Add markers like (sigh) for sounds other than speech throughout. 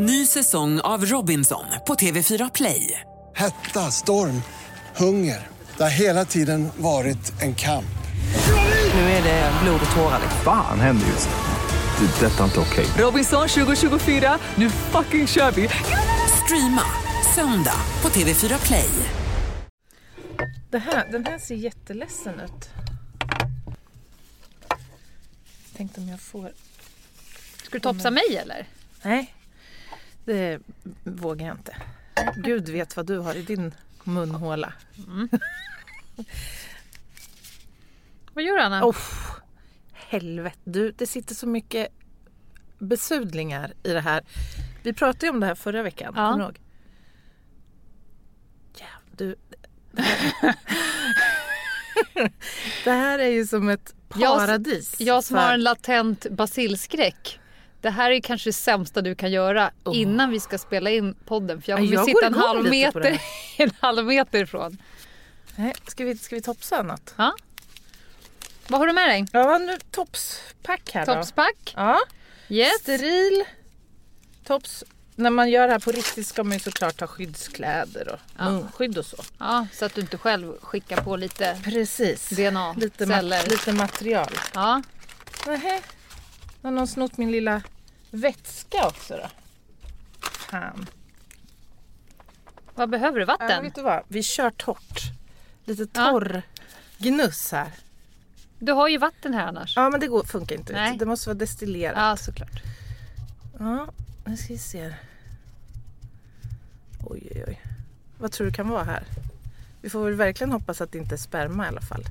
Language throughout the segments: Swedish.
Ny säsong av Robinson på TV4 Play. Hetta, storm, hunger. Det har hela tiden varit en kamp. Nu är det blod och tårar. Fan händer just nu. Det. är Detta är inte okej. Robinson 2024, nu fucking kör vi! Streama söndag på TV4 Play. Det här, den här ser jätteledsen ut. Tänkte om jag får... Ska du topsa mig eller? Nej, det vågar jag inte. Gud vet vad du har i din munhåla. (laughs) Vad gör du Anna? Oh, helvete, du, det sitter så mycket besudlingar i det här. Vi pratade ju om det här förra veckan. Ja. Kommer du ihåg? Ja, du... Det här, det här är ju som ett Jag- paradis. Jag som för- har en latent basilskräck. Det här är kanske det sämsta du kan göra Oh. innan vi ska spela in podden. För jag Ja, kommer jag sitta en halv, meter, (laughs) en halv meter ifrån. Nej, ska, vi, ska vi topsa något? Ja. Vad har du med dig? Ja, nu topspack här. Topspack? Ja, Yes. steril tops. När man gör det här på riktigt ska man ju såklart ha skyddskläder och Ja. munskydd och så. Ja, så att du inte själv skickar på lite Precis. DNA, Lite, celler. ma- lite material. Ja. Nähä. Har någon snott min lilla vätska också då? Fan. Vad behöver du? Ja, Vatten? vet du vad? Vi kör torrt. Lite Ja. torr gnuss här. Du har ju vatten här annars. Ja men det går, funkar inte. Nej. Det måste vara destillerat. Ja, såklart. Ja, nu ska vi se. Oj, oj, oj. Vad tror du kan vara här? Vi får väl verkligen hoppas att det inte är sperma i alla fall.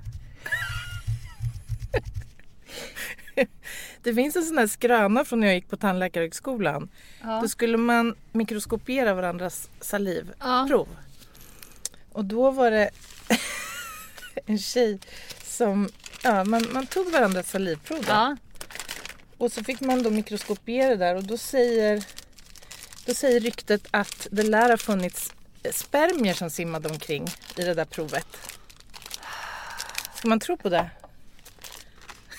(laughs) det finns en sån här skröna från när jag gick på tandläkarhögskolan. Ja. Då skulle man mikroskopera varandras salivprov. Ja. Och då var det (laughs) en tjej som... Ja, man, man tog varandras salivprov då. Ja. Och så fick man då mikroskopera där och då säger, då säger ryktet att det lär ha funnits spermier som simmade omkring i det där provet. Ska man tro på det?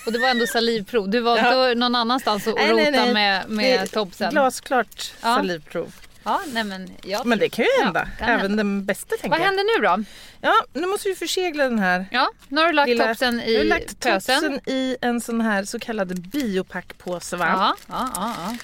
Och det var ändå salivprov. Du var Ja. någon annanstans och Nej, nej, nej. med, med topsen? Glasklart Ja. salivprov. Ja, nej men jag Men det kan ju hända. kan Även hända. den bästa tänker Vad händer nu då? Ja, nu måste vi försegla den här. Ja, nu har du lagt lilla- topsen Jag har i lagt pösen. topsen i en sån här så kallad biopackpåse. Va? Ja, ja, ja, ja.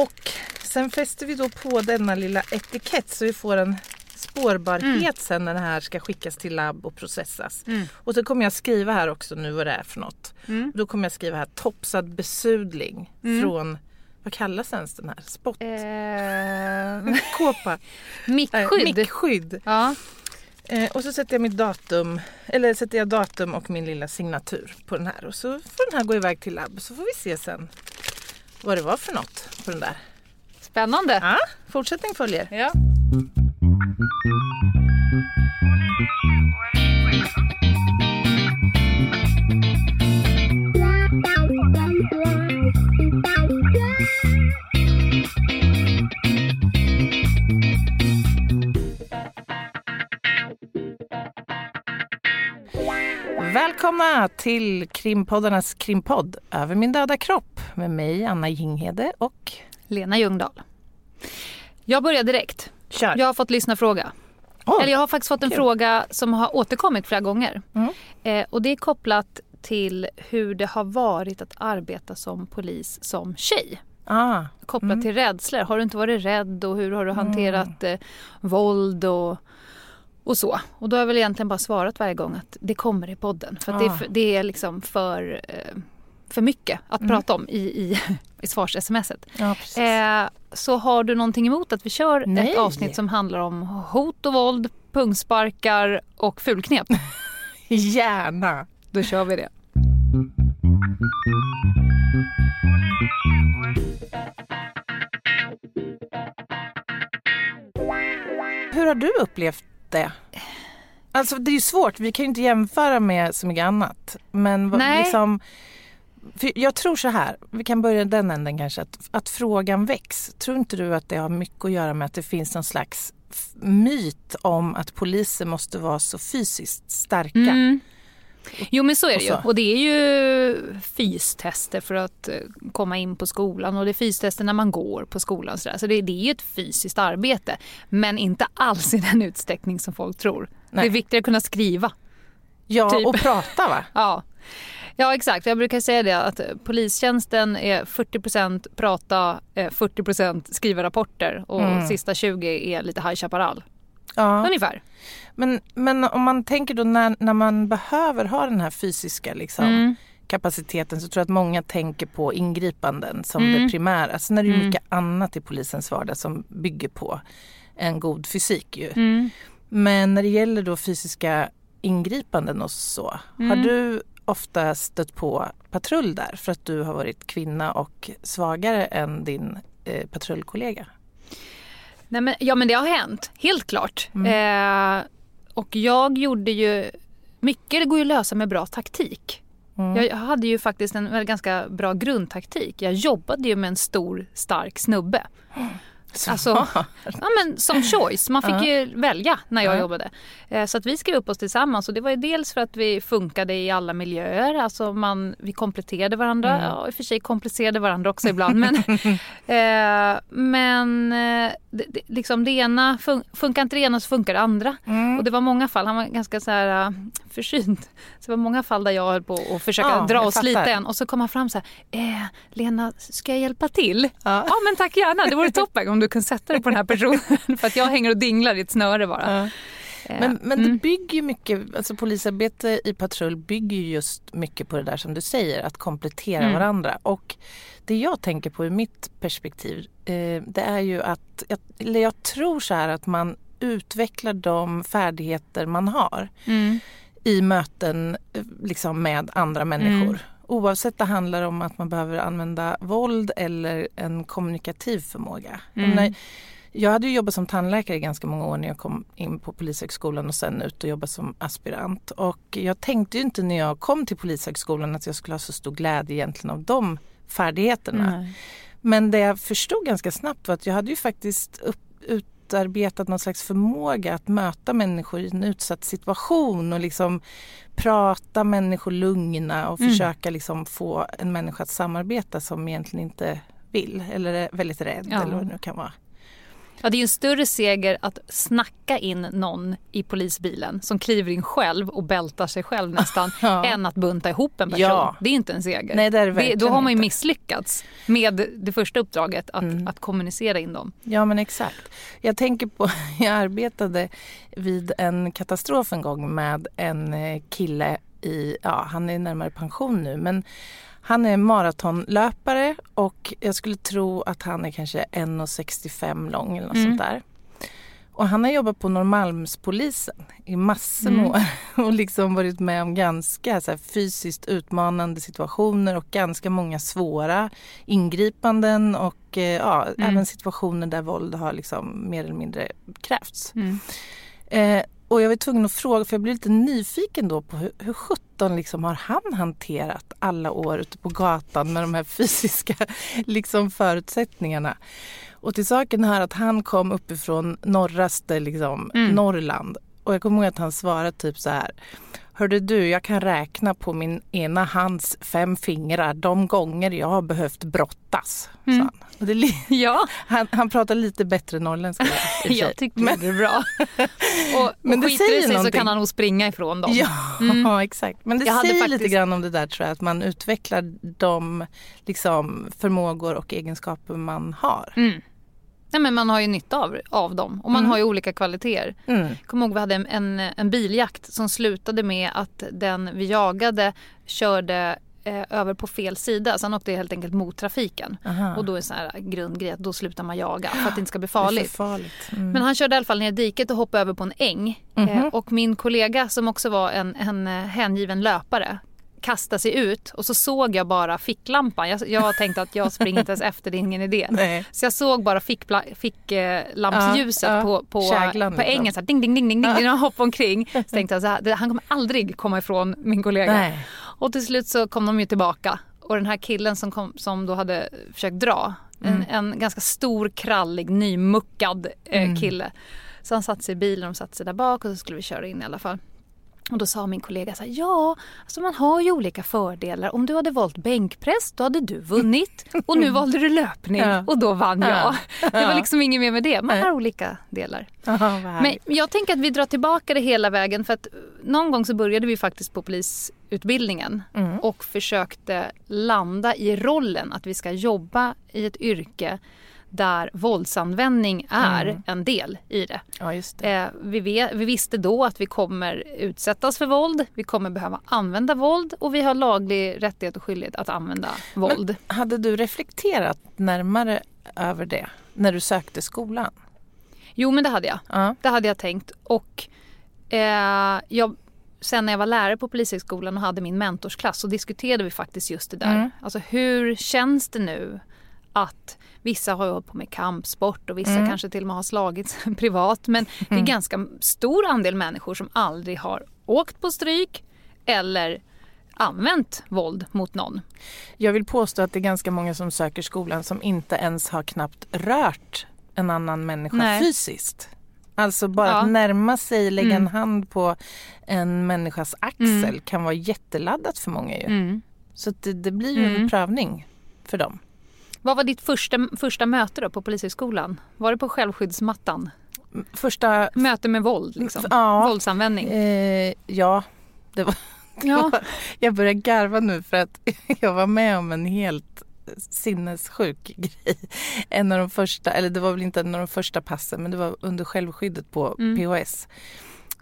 Och sen fäster vi då på denna lilla etikett så vi får en spårbarhet sen när det här ska skickas till labb och processas. Mm. Och så kommer jag skriva här också nu vad det är för något. Mm. Då kommer jag skriva här topsad besudling från, vad kallas ens den här? Spott? Eh, (laughs) Kåpa? Mickskydd. Mickskydd. Ja. Eh, och så sätter jag mitt datum, eller sätter jag datum och min lilla signatur på den här. Och så får den här gå iväg till labb så får vi se sen vad det var för något på den där. Spännande. Ja, fortsättning följer. Ja. Välkomna till krimpoddarnas krimpodd Över min döda kropp med mig Anna Jinghede och Lena Ljungdahl. Jag börjar direkt kör. Jag har fått lyssna fråga. Oj, Eller jag har faktiskt fått en kul. fråga som har återkommit flera gånger. Mm. Eh, och det är kopplat till hur det har varit att arbeta som polis som tjej. ah, Kopplat Mm. till rädslor. Har du inte varit rädd och hur har du hanterat eh, våld och, och så. Och då har jag väl egentligen bara svarat varje gång att det kommer i podden. För att det, är Ah. det är liksom för, eh, för mycket att Mm. prata om i, i, (laughs) i svars-smset. ja. Eh, så har du någonting emot att vi kör Nej. ett avsnitt som handlar om hot och våld, pungsparkar och fulknep? (laughs) Gärna. Då kör vi det. Hur har du upplevt det? Alltså det är ju svårt, vi kan ju inte jämföra med så mycket annat. Men Nej. liksom, för jag tror så här, vi kan börja den änden kanske, att, att frågan väcks. Tror inte du att det har mycket att göra med att det finns någon slags myt om att poliser måste vara så fysiskt starka? Mm. Jo men så är det Och ju. Och det är ju fystester för att eh, komma in på skolan och det är fystester när man går på skolan. Så, så det, det är ju ett fysiskt arbete. Men inte alls i den utsträckning som folk tror. Nej. Det är viktigare att kunna skriva. Ja, Typ. och prata va? (laughs) Ja. Ja exakt, jag brukar säga det att polistjänsten är 40% prata, eh, 40% skriva rapporter och Mm. sista 20 är lite High Chaparral. Ja. Ungefär. Men, men om man tänker då när, när man behöver ha den här fysiska liksom, Mm. kapaciteten så tror jag att många tänker på ingripanden som Mm. det primära. Sen är det ju Mm. mycket annat i polisens vardag som bygger på en god fysik ju. Mm. Men när det gäller då fysiska ingripanden och så, har Mm. du ofta stött på patrull där för att du har varit kvinna och svagare än din eh, patrullkollega? Nej, men, ja men det har hänt, helt klart. Eh, och jag gjorde ju, mycket det går ju att lösa med bra taktik. Mm. Jag hade ju faktiskt en ganska bra grundtaktik. Jag jobbade ju med en stor stark snubbe. Alltså, ja, men som choice, man fick ju välja när jag Ja. jobbade. Eh, Så att vi skrev upp oss tillsammans och det var ju dels för att vi funkade i alla miljöer, alltså man, vi kompletterade varandra, Mm. ja, i och för sig komplicerade varandra också ibland men, (laughs) eh, men eh, det, liksom det ena, fun, funkar inte det ena så funkar det andra. Mm. Och det var många fall, han var ganska så här uh, försynt. Så det var många fall där jag höll på att försöka Ja, dra slita fattar. en och så kom han fram så här, eh, Lena ska jag hjälpa till? Ja. Ja men tack gärna, det vore (laughs) toppen om du kunde sätta dig på den här personen. (laughs) För att jag hänger och dinglar i ett snöre bara. Ja. Eh, Men, men mm. det bygger ju mycket, alltså polisarbete i patrull bygger ju just mycket på det där som du säger, att komplettera Mm. varandra. Och det jag tänker på ur mitt perspektiv, eh, det är ju att, jag, eller jag tror så här att man utvecklar de färdigheter man har Mm. i möten eh, liksom med andra människor. Oavsett det handlar om att man behöver använda våld eller en kommunikativ förmåga. Jag, Mm. jag hade ju jobbat som tandläkare i ganska många år när jag kom in på Polishögskolan och sen ut och jobba som aspirant. Och jag tänkte ju inte när jag kom till Polishögskolan att jag skulle ha så stor glädje egentligen av de färdigheterna. Nej. Men det jag förstod ganska snabbt var att jag hade ju faktiskt upp, utarbetat någon slags förmåga att möta människor i en utsatt situation och liksom prata människor lugna och Mm. försöka liksom få en människa att samarbeta som egentligen inte vill eller är väldigt rädd Ja. eller vad det nu kan vara. Ja, det är ju en större seger att snacka in någon i polisbilen som kliver in själv och bältar sig själv (laughs) nästan Ja. än att bunta ihop en person. Ja. Det är inte en seger. Nej, det är det då verkligen har man ju misslyckats med det första uppdraget att, Mm. att kommunicera in dem. Ja men exakt. Jag tänker på, (laughs) jag arbetade vid en katastrof en gång med en eh, kille i, ja han är närmare pension nu men han är maratonlöpare och jag skulle tro att han är kanske 1,65 lång eller något Mm. sånt där. Och han har jobbat på Norrmalmspolisen i massor med Mm. år (laughs) och liksom varit med om ganska så här, fysiskt utmanande situationer och ganska många svåra ingripanden och eh, ja, Mm. även situationer där våld har liksom mer eller mindre krävts. Mm. Eh, och jag var tvungen att fråga, för jag blev lite nyfiken då på hur, hur sjutton liksom har han hanterat alla år ute på gatan med de här (laughs) fysiska liksom, förutsättningarna. Och till saken hör att han kom uppifrån norraste liksom, Mm. Norrland. Och jag kommer ihåg att han svarade typ så här. Hörde du, jag kan räkna på min ena hands fem fingrar de gånger jag har behövt brottas. Mm. han. Och det, (laughs) Ja, han, han pratar lite bättre norrländska. (laughs) jag tycker Men- det är bra. (laughs) Och, Men och det skiter säger det sig så någonting. kan han nog springa ifrån dem. Ja, Mm. exakt. Men det Jag hade säger faktiskt- lite grann om det där tror jag, att man utvecklar de liksom, förmågor och egenskaper man har. Mm. Nej, men man har ju nytta av, av dem och man Mm. har ju olika kvaliteter. Mm. Kommer ihåg vi hade en, en, en biljakt som slutade med att den vi jagade körde eh, över på fel sida. Så han åkte helt enkelt mot trafiken. Aha. Och då är en sån här grundgrej att då slutar man jaga för att det inte ska bli (gasps) Det är farligt. farligt. Mm. Men han körde i alla fall ner i diket och hoppade över på en äng. Mhm. Eh, och min kollega som också var en, en eh, hängiven löpare kastade sig ut och så såg jag bara ficklampan. Jag, jag tänkte att jag springer inte ens efter, det är ingen idé. (laughs) Nej. Så jag såg bara ficklampsljuset fick, eh, Ja, ja. på, på, Käglan på liksom. ängen. Så här, ding, ding, ding, ding, ding. Han hoppade omkring. Så tänkte jag så här, han kommer aldrig komma ifrån min kollega. Nej. Och till slut så kom de ju tillbaka. Och den här killen som, kom, som då hade försökt dra, Mm. en, en ganska stor, krallig, nymuckad eh, Mm. kille. Så han satte sig i bilen och satte sig där bak och så skulle vi köra in i alla fall. Och då sa min kollega så här, ja, alltså man har ju olika fördelar. Om du hade valt bänkpress, då hade du vunnit. Och nu valde du löpning (laughs) och då vann jag. Ja. (laughs) Det var liksom inget mer med det. Man har olika delar. Men jag tänker att vi drar tillbaka det hela vägen för att någon gång så började vi faktiskt på polisutbildningen Mm. och försökte landa i rollen att vi ska jobba i ett yrke där våldsanvändning är Mm. en del i det. Ja, det. Eh, vi, vet, vi visste då att vi kommer utsättas för våld, vi kommer behöva använda våld och vi har laglig rättighet och skyldighet att använda våld. Hade du reflekterat närmare över det när du sökte skolan? Jo men det hade jag. Ja. Det hade jag tänkt. Och eh, jag, sen när jag var lärare på Polishögskolan och hade min mentorsklass så diskuterade vi faktiskt just det där. Mm. Alltså hur känns det nu att vissa har hållit på med kampsport och vissa Mm. kanske till och med har slagits (laughs) privat. Men det är en ganska stor andel människor som aldrig har åkt på stryk eller använt våld mot någon. Jag vill påstå att det är ganska många som söker skolan som inte ens har knappt rört en annan människa Nej. fysiskt. Alltså bara Ja. att närma sig, lägga en Mm. hand på en människas axel Mm. kan vara jätteladdat för många ju. Så att det, det blir ju en Mm. prövning för dem. Vad var ditt första, första möte då på Polishögskolan? Var det på självskyddsmattan? Första... Möte med våld liksom? Ja. Våldsanvändning? Eh, ja, det var, (laughs) Ja. jag börjar garva nu för att (laughs) jag var med om en helt sinnessjuk grej. En av de första, eller det var väl inte en av de första passen men det var under självskyddet på Mm. PHS.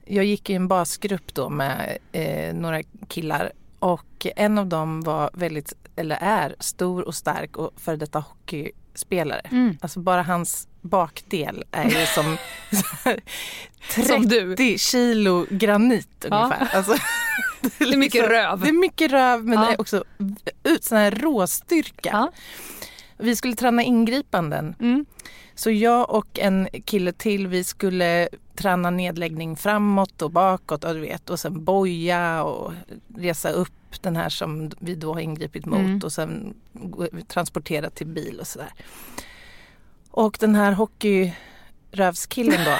Jag gick i en basgrupp då med eh, några killar och en av dem var väldigt, eller är stor och stark och före detta hockeyspelare. Mm. Alltså bara hans bakdel är ju som så här, 30 Som du. kilo granit Ja. ungefär. Alltså, (laughs) Det är mycket röv. Det är mycket röv men Ja. det är också ut sån här råstyrka. Ja. Vi skulle träna ingripanden. Mm. Så jag och en kille till vi skulle träna nedläggning framåt och bakåt och du vet och sen boja och resa upp den här som vi då har ingripit mot Mm. och sen transportera till bil och sådär. Och den här hockeyrövskillen då.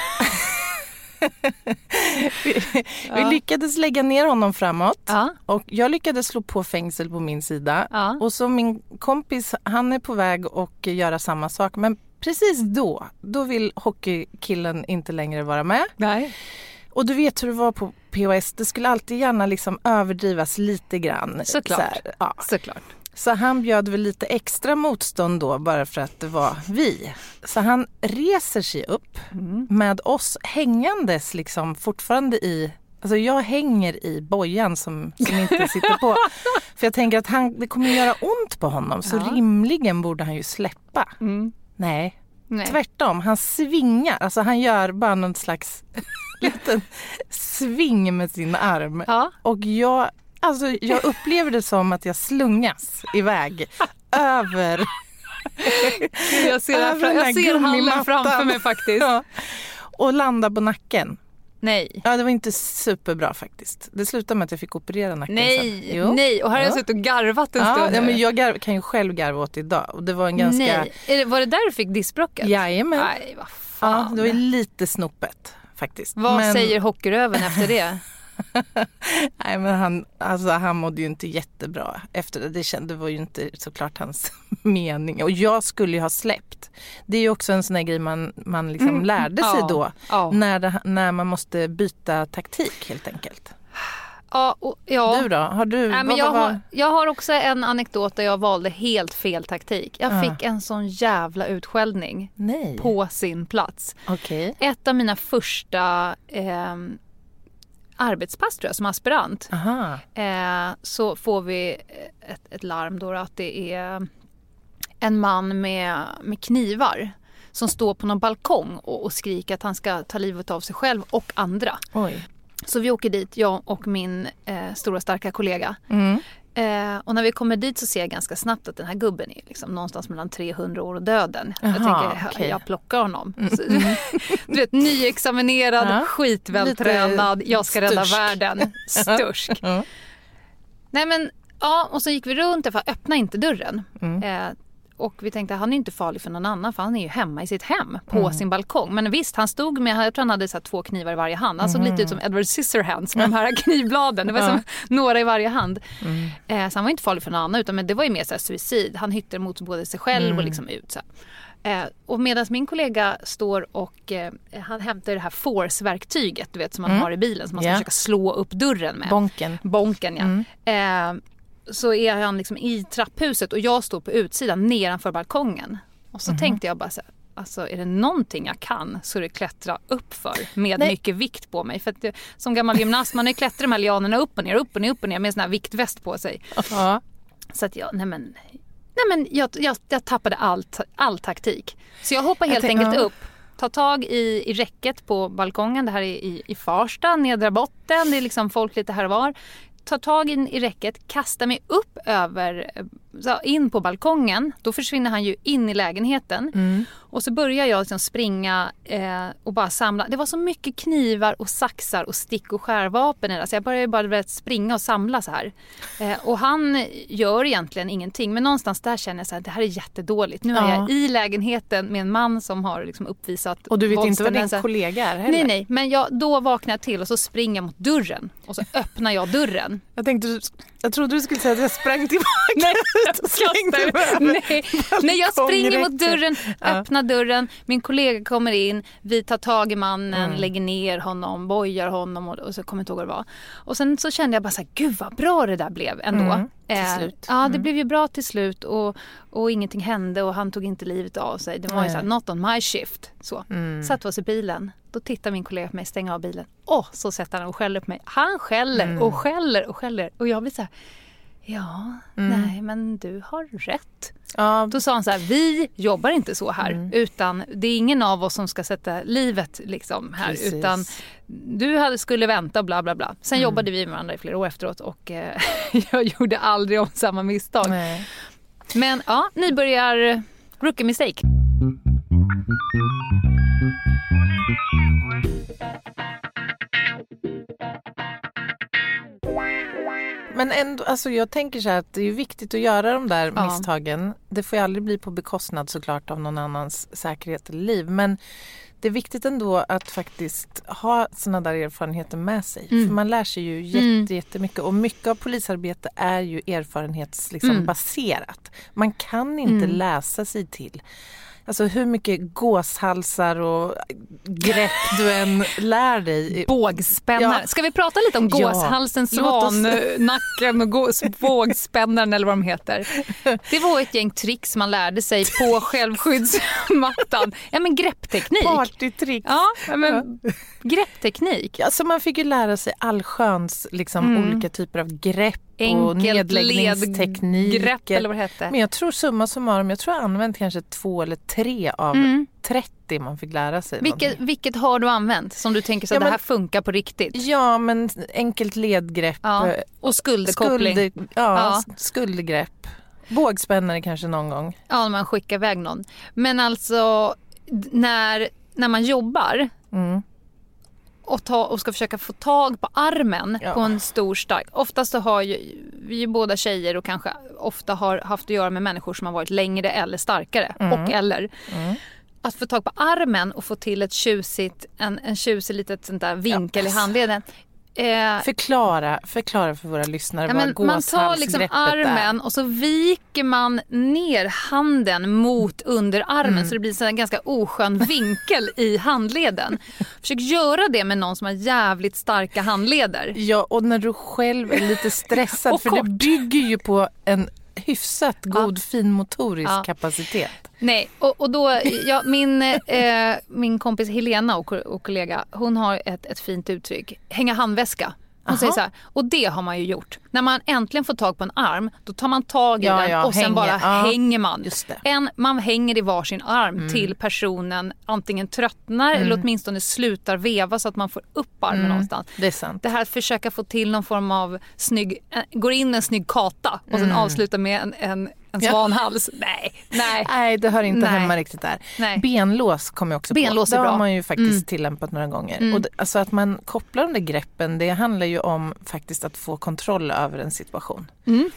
vi, (laughs) vi Ja. lyckades lägga ner honom framåt Ja. och jag lyckades slå på fängsel på min sida. Ja. Och så min kompis, han är på väg att göra samma sak. Men precis då, då vill hockeykillen inte längre vara med. Nej. Och du vet hur det var på POS, det skulle alltid gärna liksom överdrivas lite grann. Såklart. Så, här, ja. Såklart. så han bjöd väl lite extra motstånd då bara för att det var vi. Så han reser sig upp Mm. med oss hängandes liksom fortfarande i Alltså jag hänger i bojan som, som inte sitter på. (laughs) För jag tänker att han, det kommer göra ont på honom så Ja. rimligen borde han ju släppa. Mm. Nej, Nej. tvärtom. Han svingar. Alltså han gör bara någon slags (laughs) liten sving med sin arm. Ja. Och jag, alltså jag upplever det som att jag slungas iväg över Jag ser, Över jag ser handen framför mig faktiskt. (laughs) ja, och landa på nacken. Nej. Ja, det var inte superbra faktiskt. Det slutade med att jag fick operera nacken Nej, sen. Jo. nej. Och här har jag Ja. suttit och garvat en Ja, stund. ja, men jag garv, kan ju själv garva åt idag. Och det var en ganska... Nej. Det, var det där du fick diskbråcket? Jajamän. Nej, vad fan. Ja, det var lite snopet faktiskt. Vad men, säger hockeyröven efter det? (laughs) (laughs) Nej, men han, alltså, han mådde ju inte jättebra efter det. Det, kände, det var ju inte såklart hans (laughs) mening. Och jag skulle ju ha släppt. Det är ju också en sån här grej man, man liksom lärde sig Mm. Ja, då. ja. När, det, när man måste byta taktik helt enkelt. Ja, och, ja. Du då? Har du? Nej, men jag, har, jag har också en anekdot där jag valde helt fel taktik. Jag Ah. fick en sån jävla utskällning Nej. på sin plats. Okej. Ett av mina första eh, arbetspass tror jag som aspirant. Eh, så får vi ett, ett larm då att det är en man med, med knivar som står på någon balkong och, och skriker att han ska ta livet av sig själv och andra. Oj. Så vi åker dit, jag och min eh, stora starka kollega. Mm. Eh, och när vi kommer dit så ser jag ganska snabbt att den här gubben är liksom någonstans mellan 300 år och döden. jag Jaha, tänker, okej. jag plockar honom. Så, (laughs) du vet, nyexaminerad, Ja. skitvältränad, jag ska rädda stursk. världen. (laughs) Stursk. Ja. Nej men, ja, och så gick vi runt, för jag öppna inte dörren. Mm. Eh, och vi tänkte att han är inte farlig för någon annan för han är ju hemma i sitt hem på Mm. sin balkong. Men visst, han stod med, jag tror han hade så två knivar i varje hand. Han såg Mm. lite ut som Edward Scissorhands med de här (laughs) knivbladen. Det var som några i varje hand. Mm. Eh, så han var inte farlig för någon annan utan men det var ju mer så suicid. Han hyttade mot både sig själv Mm. och liksom ut. Så. Eh, och medan min kollega står och eh, han hämtar det här force-verktyget du vet som man har i bilen som man ska Mm. Ja. försöka slå upp dörren med. Bonken. Bonken ja. Mm. Eh, så är han liksom i trapphuset och jag står på utsidan nedanför balkongen. Och så Mhm. tänkte jag bara så här, alltså är det någonting jag kan så är det klättra upp för med Nej. mycket vikt på mig. För att som gammal gymnast man har ju klättrat de här lianerna upp och ner, upp och ner, upp och ner med en sån här viktväst på sig. Ja. Så att jag, nej men, nej men jag, jag, jag tappade all, all taktik. Så jag hoppar Jag helt tänk- enkelt ja. upp, tar tag i, i räcket på balkongen. Det här är i, i Farsta, nedre botten. Det är liksom folk lite här och var. Tar tag in i räcket, kastar mig upp över, eh, in på balkongen. Då försvinner han ju in i lägenheten. Mm. Och så börjar jag liksom springa eh, och bara samla. Det var så mycket knivar och saxar och stick och skärvapen i det. Så jag började bara springa och samla så här. Eh, och han gör egentligen ingenting. Men någonstans där känner jag så här, det här är jättedåligt. Nu är Ja. jag i lägenheten med en man som har liksom uppvisat Och du vet inte vad din kollega är heller? Nej, nej. Men jag, då vaknar jag till och så springer jag mot dörren. Och så öppnar jag dörren. Jag, tänkte, jag trodde du skulle säga att jag sprang tillbaka Nej, (laughs) ut och slängde Nej, nej, jag springer mot dörren, öppnar dörren, min kollega kommer in, vi tar tag i mannen, Mm. lägger ner honom, bojar honom och, och så kommer jag inte ihåg vad det var. Och sen så kände jag bara så här, gud vad bra det där blev ändå. Mm, slut. Ja, det Mm. blev ju bra till slut och, och ingenting hände och han tog inte livet av sig. Det var ju Nej. så här, not on my shift. Så. Mm. Satt oss i bilen, då tittar min kollega på mig, stänger av bilen. Åh, så sätter han och skäller på mig. Han skäller Mm. och skäller och skäller och jag blir så här, ja, Mm. nej men du har rätt. Ja, Då sa han så här, vi jobbar inte så här Mm. utan det är ingen av oss som ska sätta livet liksom här Precis. utan du hade, skulle vänta bla bla bla. Sen Mm. jobbade vi med varandra i flera år efteråt och eh, (laughs) jag gjorde aldrig om samma misstag. nej. Men ja, nybörjar rookie mistake. Men ändå, alltså jag tänker så här att det är viktigt att göra de där Ja. misstagen. Det får ju aldrig bli på bekostnad såklart av någon annans säkerhet eller liv. Men det är viktigt ändå att faktiskt ha sådana där erfarenheter med sig. Mm. För man lär sig ju jätte, Mm. jättemycket. Och mycket av polisarbete är ju erfarenhetsbaserat. Liksom, Mm. Man kan inte Mm. läsa sig till Alltså hur mycket gåshalsar och grepp du än lär dig. Bågspännare. Ja. Ska vi prata lite om Ja. gåshalsen, oss- svannacken och gås, bågspännaren eller vad de heter. Det var ett gäng tricks man lärde sig på självskyddsmattan. Ja men greppteknik. Partytricks. Ja, men greppteknik. Alltså man fick ju lära sig allsköns liksom, Mm. olika typer av grepp och ledgrepp eller vad det hette. Men jag tror summa summarum, jag tror jag använt kanske två eller tre av Mm. 30 man fick lära sig. Vilket, vilket har du använt som du tänker så Ja, att det men- här funkar på riktigt? Ja men enkelt ledgrepp, Ja. eh, Och skulderkoppling. skulder, ja, Ja. s- skuldergrepp, bågspännare kanske någon gång. Ja, när man skickar iväg någon. Men alltså när, när man jobbar Mm. Och, ta, och ska försöka få tag på armen Ja. på en stor stark. Oftast så har ju, vi är ju båda tjejer och kanske ofta har haft att göra med människor som har varit längre eller starkare. Och eller. Mm. Att få tag på armen och få till ett tjusigt, en, en tjusig litet sånt där vinkel Ja, i handleden. Eh, Förklara, förklara för våra lyssnare Ja, vad man tar liksom armen och så viker man ner handen mot underarmen Mm. så det blir så en ganska oskön vinkel i handleden. Försök göra det med någon som har jävligt starka handleder. Ja, och när du själv är lite stressad, (laughs) för det kort. bygger ju på en hyfsat god finmotorisk Ja. kapacitet. Nej, och, och då, ja, min, eh, min kompis Helena och, och kollega, hon har ett, ett fint uttryck. Hänga handväska. Hon Aha. säger så här, och det har man ju gjort. När man äntligen får tag på en arm, då tar man tag i Ja, den ja, och sen hänger. bara Ja, hänger man. En, man hänger i varsin arm till personen antingen tröttnar eller åtminstone slutar veva så att man får upp armen någonstans. Det är sant. Det här att försöka få till någon form av snygg, eh, går in en snygg kata och sen avsluta med en, en, en svanhals. Nej, nej. Nej, det hör inte Nej. hemma riktigt där. Nej. Benlås kommer jag också Benlås på. Det har man ju faktiskt Mm. tillämpat några gånger. Mm. Och det, alltså att man kopplar de där greppen, det handlar ju om faktiskt att få kontroll över en situation. Mm.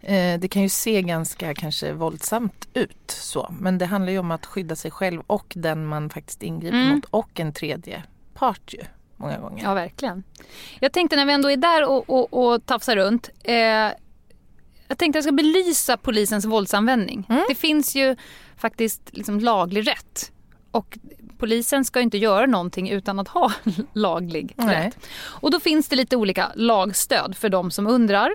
Eh, det kan ju se ganska kanske våldsamt ut så. Men det handlar ju om att skydda sig själv och den man faktiskt ingriper Mm. mot och en tredje part ju. Många gånger. Ja, verkligen. Jag tänkte när vi ändå är där och, och, och tafsar runt. Eh, jag tänkte jag ska belysa polisens våldsanvändning. Mm. Det finns ju faktiskt liksom laglig rätt. Och polisen ska inte göra någonting utan att ha (laughs) laglig Nej. rätt. Och då finns det lite olika lagstöd för de som undrar.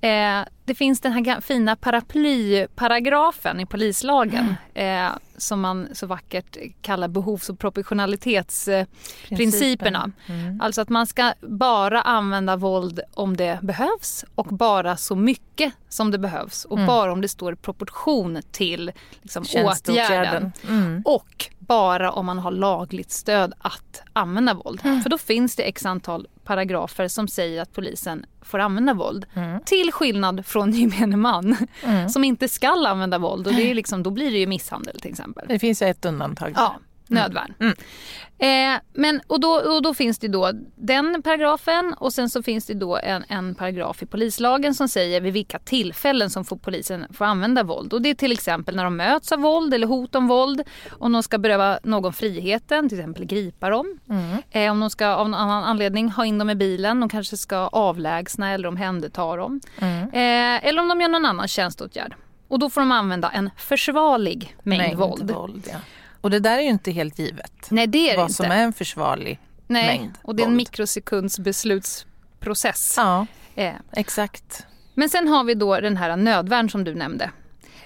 Eh, det finns den här fina paraplyparagrafen i polislagen eh, som man så vackert kallar behovs och proportionalitetsprinciperna. Mm. Alltså att man ska bara använda våld om det behövs och bara så mycket som det behövs och Mm. bara om det står i proportion till liksom, åtgärden. Mm. Och bara om man har lagligt stöd att använda våld. Mm. För då finns det x antal paragrafer som säger att polisen får använda våld. Mm. Till skillnad från (laughs) gemene man Mm. som inte ska använda våld. Och det är liksom, då blir det ju misshandel till exempel. Det finns ett undantag. Ja, nödvärn. Mm. Eh, men, och, då, och då finns det då den paragrafen och sen så finns det då en, en paragraf i polislagen som säger vid vilka tillfällen som får polisen får använda våld. Och det är till exempel när de möts av våld eller hot om våld. Om de ska beröva någon friheten, till exempel gripa dem. Mm. Eh, om de ska av någon annan anledning ha in dem i bilen. De kanske ska avlägsna eller omhänderta dem. Mm. Eh, eller om de gör någon annan tjänsteåtgärd. Och då får de använda en försvarlig mängd, våld. ja. Och det där är ju inte helt givet. Nej det är vad inte. som är en försvarlig Nej, mängd och det är en våld. mikrosekunds beslutsprocess. Ja, Eh, exakt. Men sen har vi då den här nödvärn som du nämnde.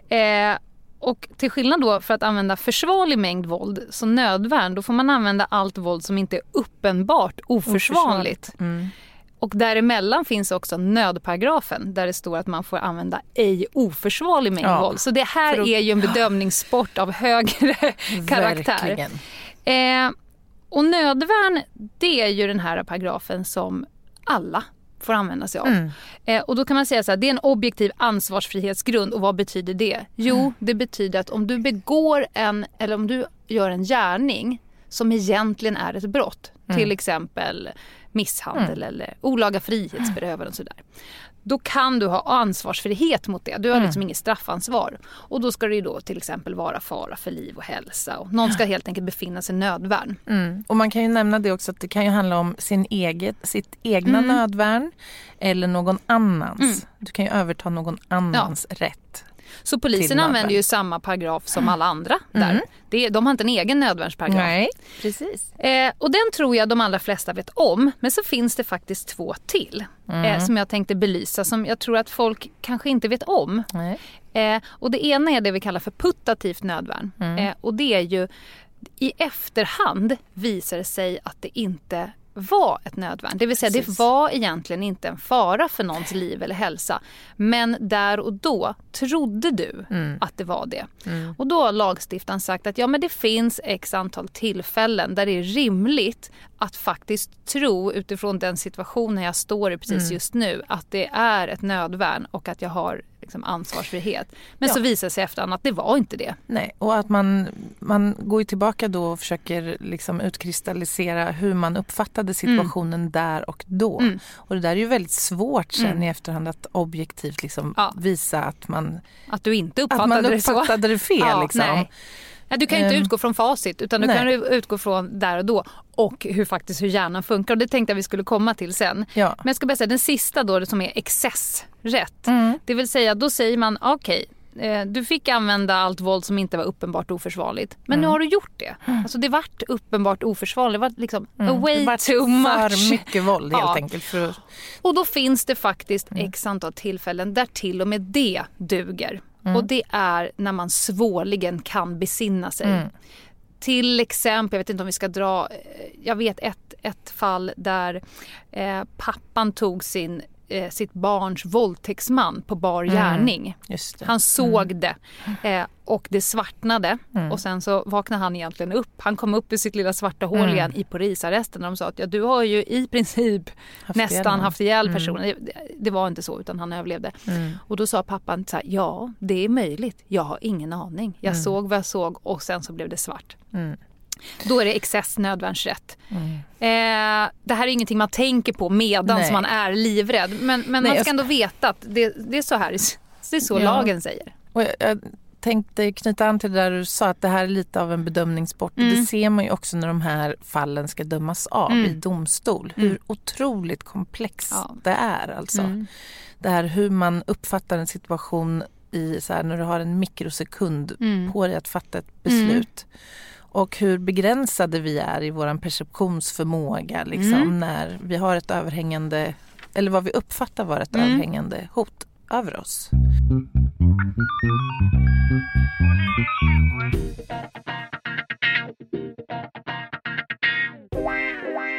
Eh, och till skillnad då för att använda försvarlig mängd våld, så nödvärn, då får man använda allt våld som inte är uppenbart oförsvarligt. Mm. Och däremellan finns också nödparagrafen där det står att man får använda ej oförsvarlig mängd Ja, våld. Så det här att- är ju en bedömningssport av högre (laughs) karaktär. Eh, och nödvärn, det är ju den här paragrafen som alla får använda sig av. Mm. Eh, och då kan man säga så här, det är en objektiv ansvarsfrihetsgrund. Och vad betyder det? Jo, Mm. det betyder att om du begår en, eller om du gör en gärning som egentligen är ett brott, Mm. till exempel misshandel eller olaga frihetsberövande och sådär. Då kan du ha ansvarsfrihet mot det. Du har Mm. liksom inget straffansvar. Och då ska det ju då till exempel vara fara för liv och hälsa. Och någon ska helt enkelt befinna sig i nödvärn. Mm. Och man kan ju nämna det också att det kan ju handla om sin eget, sitt egna Mm. nödvärn eller någon annans. Mm. Du kan ju överta någon annans rätt. Så polisen använder ju samma paragraf som alla andra där. Mm. Det, de har inte en egen nödvärnsparagraf. Nej, precis. Eh, och den tror jag de allra flesta vet om. Men så finns det faktiskt två till Mm. eh, som jag tänkte belysa som jag tror att folk kanske inte vet om. Nej. Eh, och det ena är det vi kallar för putativt nödvärn. Mm. Eh, och det är ju i efterhand visar det sig att det inte var ett nödvärn. Det vill säga Precis. det var egentligen inte en fara för någons liv eller hälsa. Men där och då trodde du Mm. att det var det. Mm. Och då har lagstiftaren sagt att ja, men det finns x antal tillfällen där det är rimligt att faktiskt tro utifrån den situationen jag står i precis Mm. just nu att det är ett nödvärn och att jag har liksom, ansvarsfrihet. Men Ja. så visar sig efterhand att det var inte det. Nej, och att man, man går tillbaka då och försöker liksom utkristallisera hur man uppfattade situationen där och då. Mm. Och det där är ju väldigt svårt sen Mm. i efterhand att objektivt liksom Ja. visa att man, Att du inte att uppfattade man det så. uppfattade det fel. (laughs) Ja, liksom. Nej. Du kan inte Ehm, utgå från facit utan du nej. kan utgå från där och då och hur faktiskt hur hjärnan funkar. Och det tänkte jag vi skulle komma till sen. Ja. Men jag ska bara säga den sista då som är excessrätt. Mm. Det vill säga då säger man okej eh, du fick använda allt våld som inte var uppenbart oförsvarligt. Men nu har du gjort det. Alltså det vart uppenbart oförsvarligt. Det var liksom Mm. way Det vart too För much. mycket våld helt (laughs) Ja. enkelt. För Och då finns det faktiskt Mm. x antal tillfällen där till och med det duger. Mm. Och det är när man svårligen kan besinna sig. Mm. Till exempel, jag vet inte om vi ska dra, eh, jag vet ett, ett fall där eh, pappan tog sin, eh, sitt barns våldtäktsman på bar Mm. gärning. det. Han såg det eh, och det svartnade Mm. och sen så vaknade han egentligen upp. Han kom upp ur sitt lilla svarta hål Mm. igen i polisarresten och de sa att ja, du har ju i princip Haft nästan ihjäl haft ihjäl Mm. personen. Det, det var inte så utan han överlevde. Mm. Och då sa pappan så här, ja det är möjligt, jag har ingen aning. Jag Mm. såg vad jag såg och sen så blev det svart. Då är det excess nödvärnsrätt. Mm. Eh, det här är ingenting man tänker på medan Nej. man är livrädd. Men, men Nej, man jag ska ändå veta att det, det är så här (laughs) det är så Ja. lagen säger. Och jag, jag tänkte knyta an till det där du sa att det här är lite av en bedömningssport. Mm. det ser man ju också när de här fallen ska dömas av Mm. i domstol. Hur Mm. otroligt komplext Ja. det är alltså. Mm. Det här hur man uppfattar en situation i så här, när du har en mikrosekund Mm. på dig att fatta ett beslut. Och hur begränsade vi är i vår perceptionsförmåga liksom, Mm. när vi har ett överhängande, eller vad vi uppfattar vara ett Mm. överhängande hot över oss.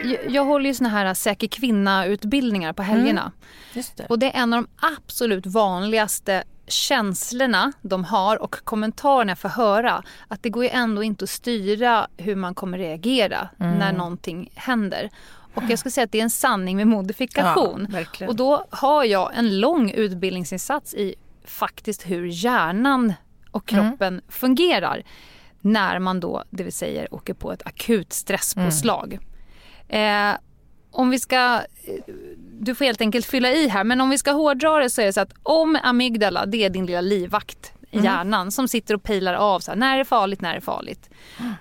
Jag, jag håller ju såna här säker kvinna-utbildningar på helgerna. Just det. Och det är en av de absolut vanligaste känslorna de har och kommentarerna jag får höra. Att det går ju ändå inte att styra hur man kommer reagera när någonting händer. Och jag skulle säga att det är en sanning med modifikation. Ja, och då har jag en lång utbildningsinsats i faktiskt hur hjärnan och kroppen fungerar. När man då, det vill säga åker på ett akut stresspåslag. Eh, om vi ska, eh, du får helt enkelt fylla i här, men om vi ska hårdra det så är det så att om amygdala, det är din lilla livvakt i hjärnan som sitter och pilar av så här, när är det farligt, när är det farligt.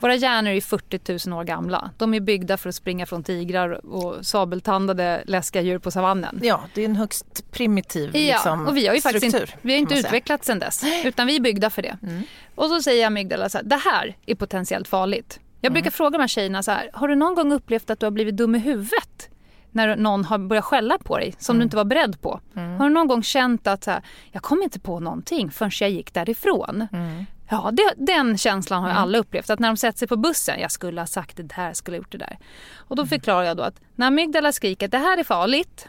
Våra hjärnor är 40 000 år gamla. De är byggda för att springa från tigrar och sabeltandade läskiga djur på savannen. Ja, det är en högst primitiv Ja, liksom, och vi har ju faktiskt struktur. inte, vi har inte utvecklats sen dess. Utan vi är byggda för det. Och så säger amygdala så här, det här är potentiellt farligt. Jag brukar fråga de här tjejerna så här, har du någon gång upplevt att du har blivit dum i huvudet? När någon har börjat skälla på dig som du inte var beredd på. Har du någon gång känt att så här, jag kom inte på någonting förrän jag gick därifrån? Ja, det, den känslan har ju alla upplevt. Att när de sätter sig på bussen, jag skulle ha sagt det jag skulle ha gjort det där. Och då förklarar jag då att när amygdala skriker att det här är farligt,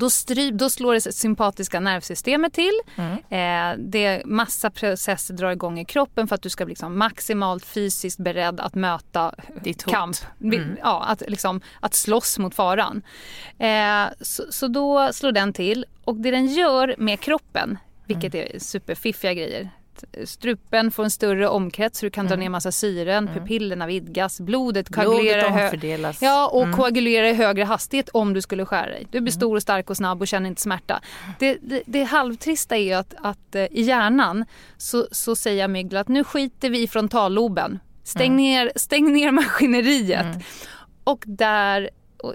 då, stry, då slår det sympatiska nervsystemet till. Eh, det massa processer drar igång i kroppen för att du ska bli liksom maximalt fysiskt beredd att möta Ditt hot. kamp. Ja, att, liksom, att slåss mot faran. Eh, så, så då slår den till. Och det den gör med kroppen, vilket är superfiffiga grejer. Strupen får en större omkrets så du kan dra ner massa syren, pupillerna vidgas, blodet koagulerar Blodet. Ja, och koagulerar i högre hastighet om du skulle skära dig. Du blir stor och stark och snabb och känner inte smärta. Det, det, det halvtrista är ju att, att eh, i hjärnan så, så säger amygdala att nu skiter vi i frontalloben. Stäng, ner, stäng ner maskineriet. Och där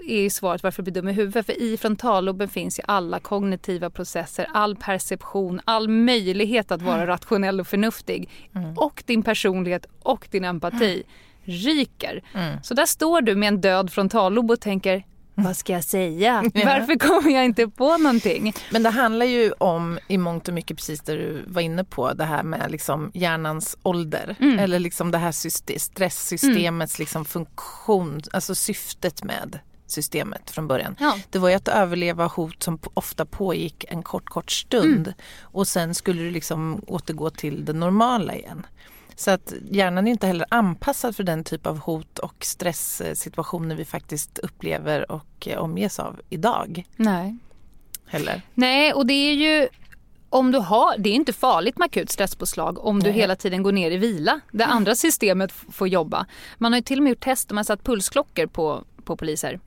är ju svaret varför blir dum i huvudet. För i frontalloben finns ju alla kognitiva processer, all perception, all möjlighet att vara rationell och förnuftig. Och din personlighet och din empati ryker. Så där står du med en död frontallob och tänker vad ska jag säga? (laughs) Varför kommer jag inte på någonting? Men det handlar ju om i mångt och mycket precis det du var inne på, det här med liksom hjärnans ålder. Mm. Eller liksom det här syste- stresssystemets liksom funktion, alltså syftet med systemet från början. Ja. Det var ju att överleva hot som ofta pågick en kort, kort stund. Och sen skulle du liksom återgå till det normala igen. Så att hjärnan är inte heller anpassad för den typ av hot och stresssituationer vi faktiskt upplever och eh, omges av idag. Nej. Heller. Nej, och det är ju om du har, det är inte farligt med akut stresspåslag om du Nej. hela tiden går ner i vila. Det andra systemet får jobba. Man har ju till och med gjort test, man har satt pulsklockor på, på poliser.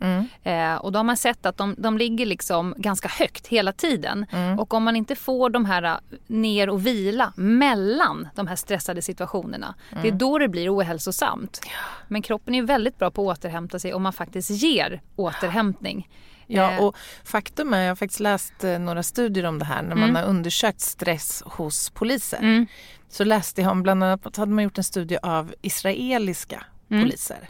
Eh, och då har man sett att de, de ligger liksom ganska högt hela tiden. Och om man inte får de här eh, ner och vila mellan de här stressade situationerna. Det är då det blir ohälsosamt. Men kroppen är väldigt bra på att återhämta sig om man faktiskt ger återhämtning. Ja, Eh, och faktum är, jag har faktiskt läst eh, några studier om det här, när man har undersökt stress hos poliser. Mm. Så läste jag om, bland annat hade man gjort en studie av israeliska Mm. poliser.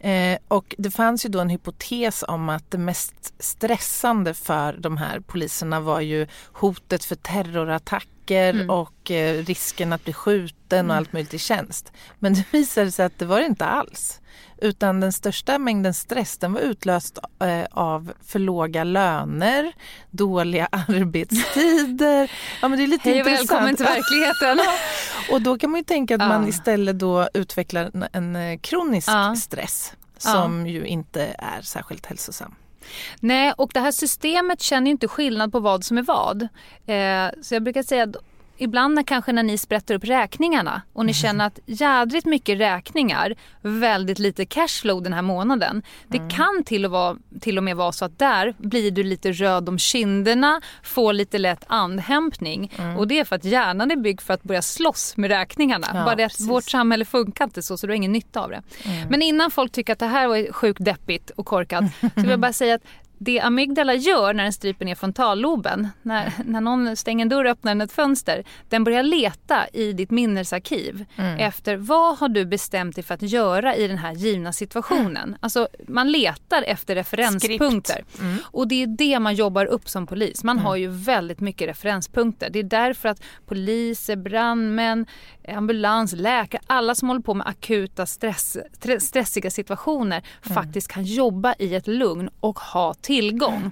Eh, och det fanns ju då en hypotes om att det mest stressande för de här poliserna var ju hotet för terrorattacker Mm. och eh, risken att bli skjuten och allt möjligt i tjänst. Men det visade sig att det var det inte alls. Utan den största mängden stress den var utlöst eh, av för låga löner, dåliga (laughs) arbetstider. Ja, men det är lite Hej och intressant. välkommen till verkligheten. (laughs) Och då kan man ju tänka att man Ja. istället då utvecklar en, en eh, kronisk Ja. stress som ju inte är särskilt hälsosam. Nej, och det här systemet känner ju inte skillnad på vad som är vad. Eh, så jag brukar säga att ibland när, kanske när ni sprätter upp räkningarna och ni känner att jädrigt mycket räkningar, väldigt lite cashflow den här månaden. Det kan till och, vara, till och med vara så att där blir du lite röd om kinderna, får lite lätt andhämtning. Och det är för att hjärnan är byggd för att börja slåss med räkningarna. Ja, Bara det att vårt samhälle funkar inte så, så du har ingen nytta av det. Men innan folk tycker att det här var sjukt deppigt och korkat (laughs) så vill jag bara säga att det amygdala gör när den stryper ner frontalloben, när, när någon stänger en dörr och öppnar ett fönster, den börjar leta i ditt minnesarkiv efter vad har du bestämt dig för att göra i den här givna situationen. Alltså man letar efter referenspunkter. Och det är det man jobbar upp som polis. Man har ju väldigt mycket referenspunkter. Det är därför att poliser, brandmän, ambulans, läkare, alla som håller på med akuta stress, stre- stressiga situationer faktiskt kan jobba i ett lugn och ha tillgång.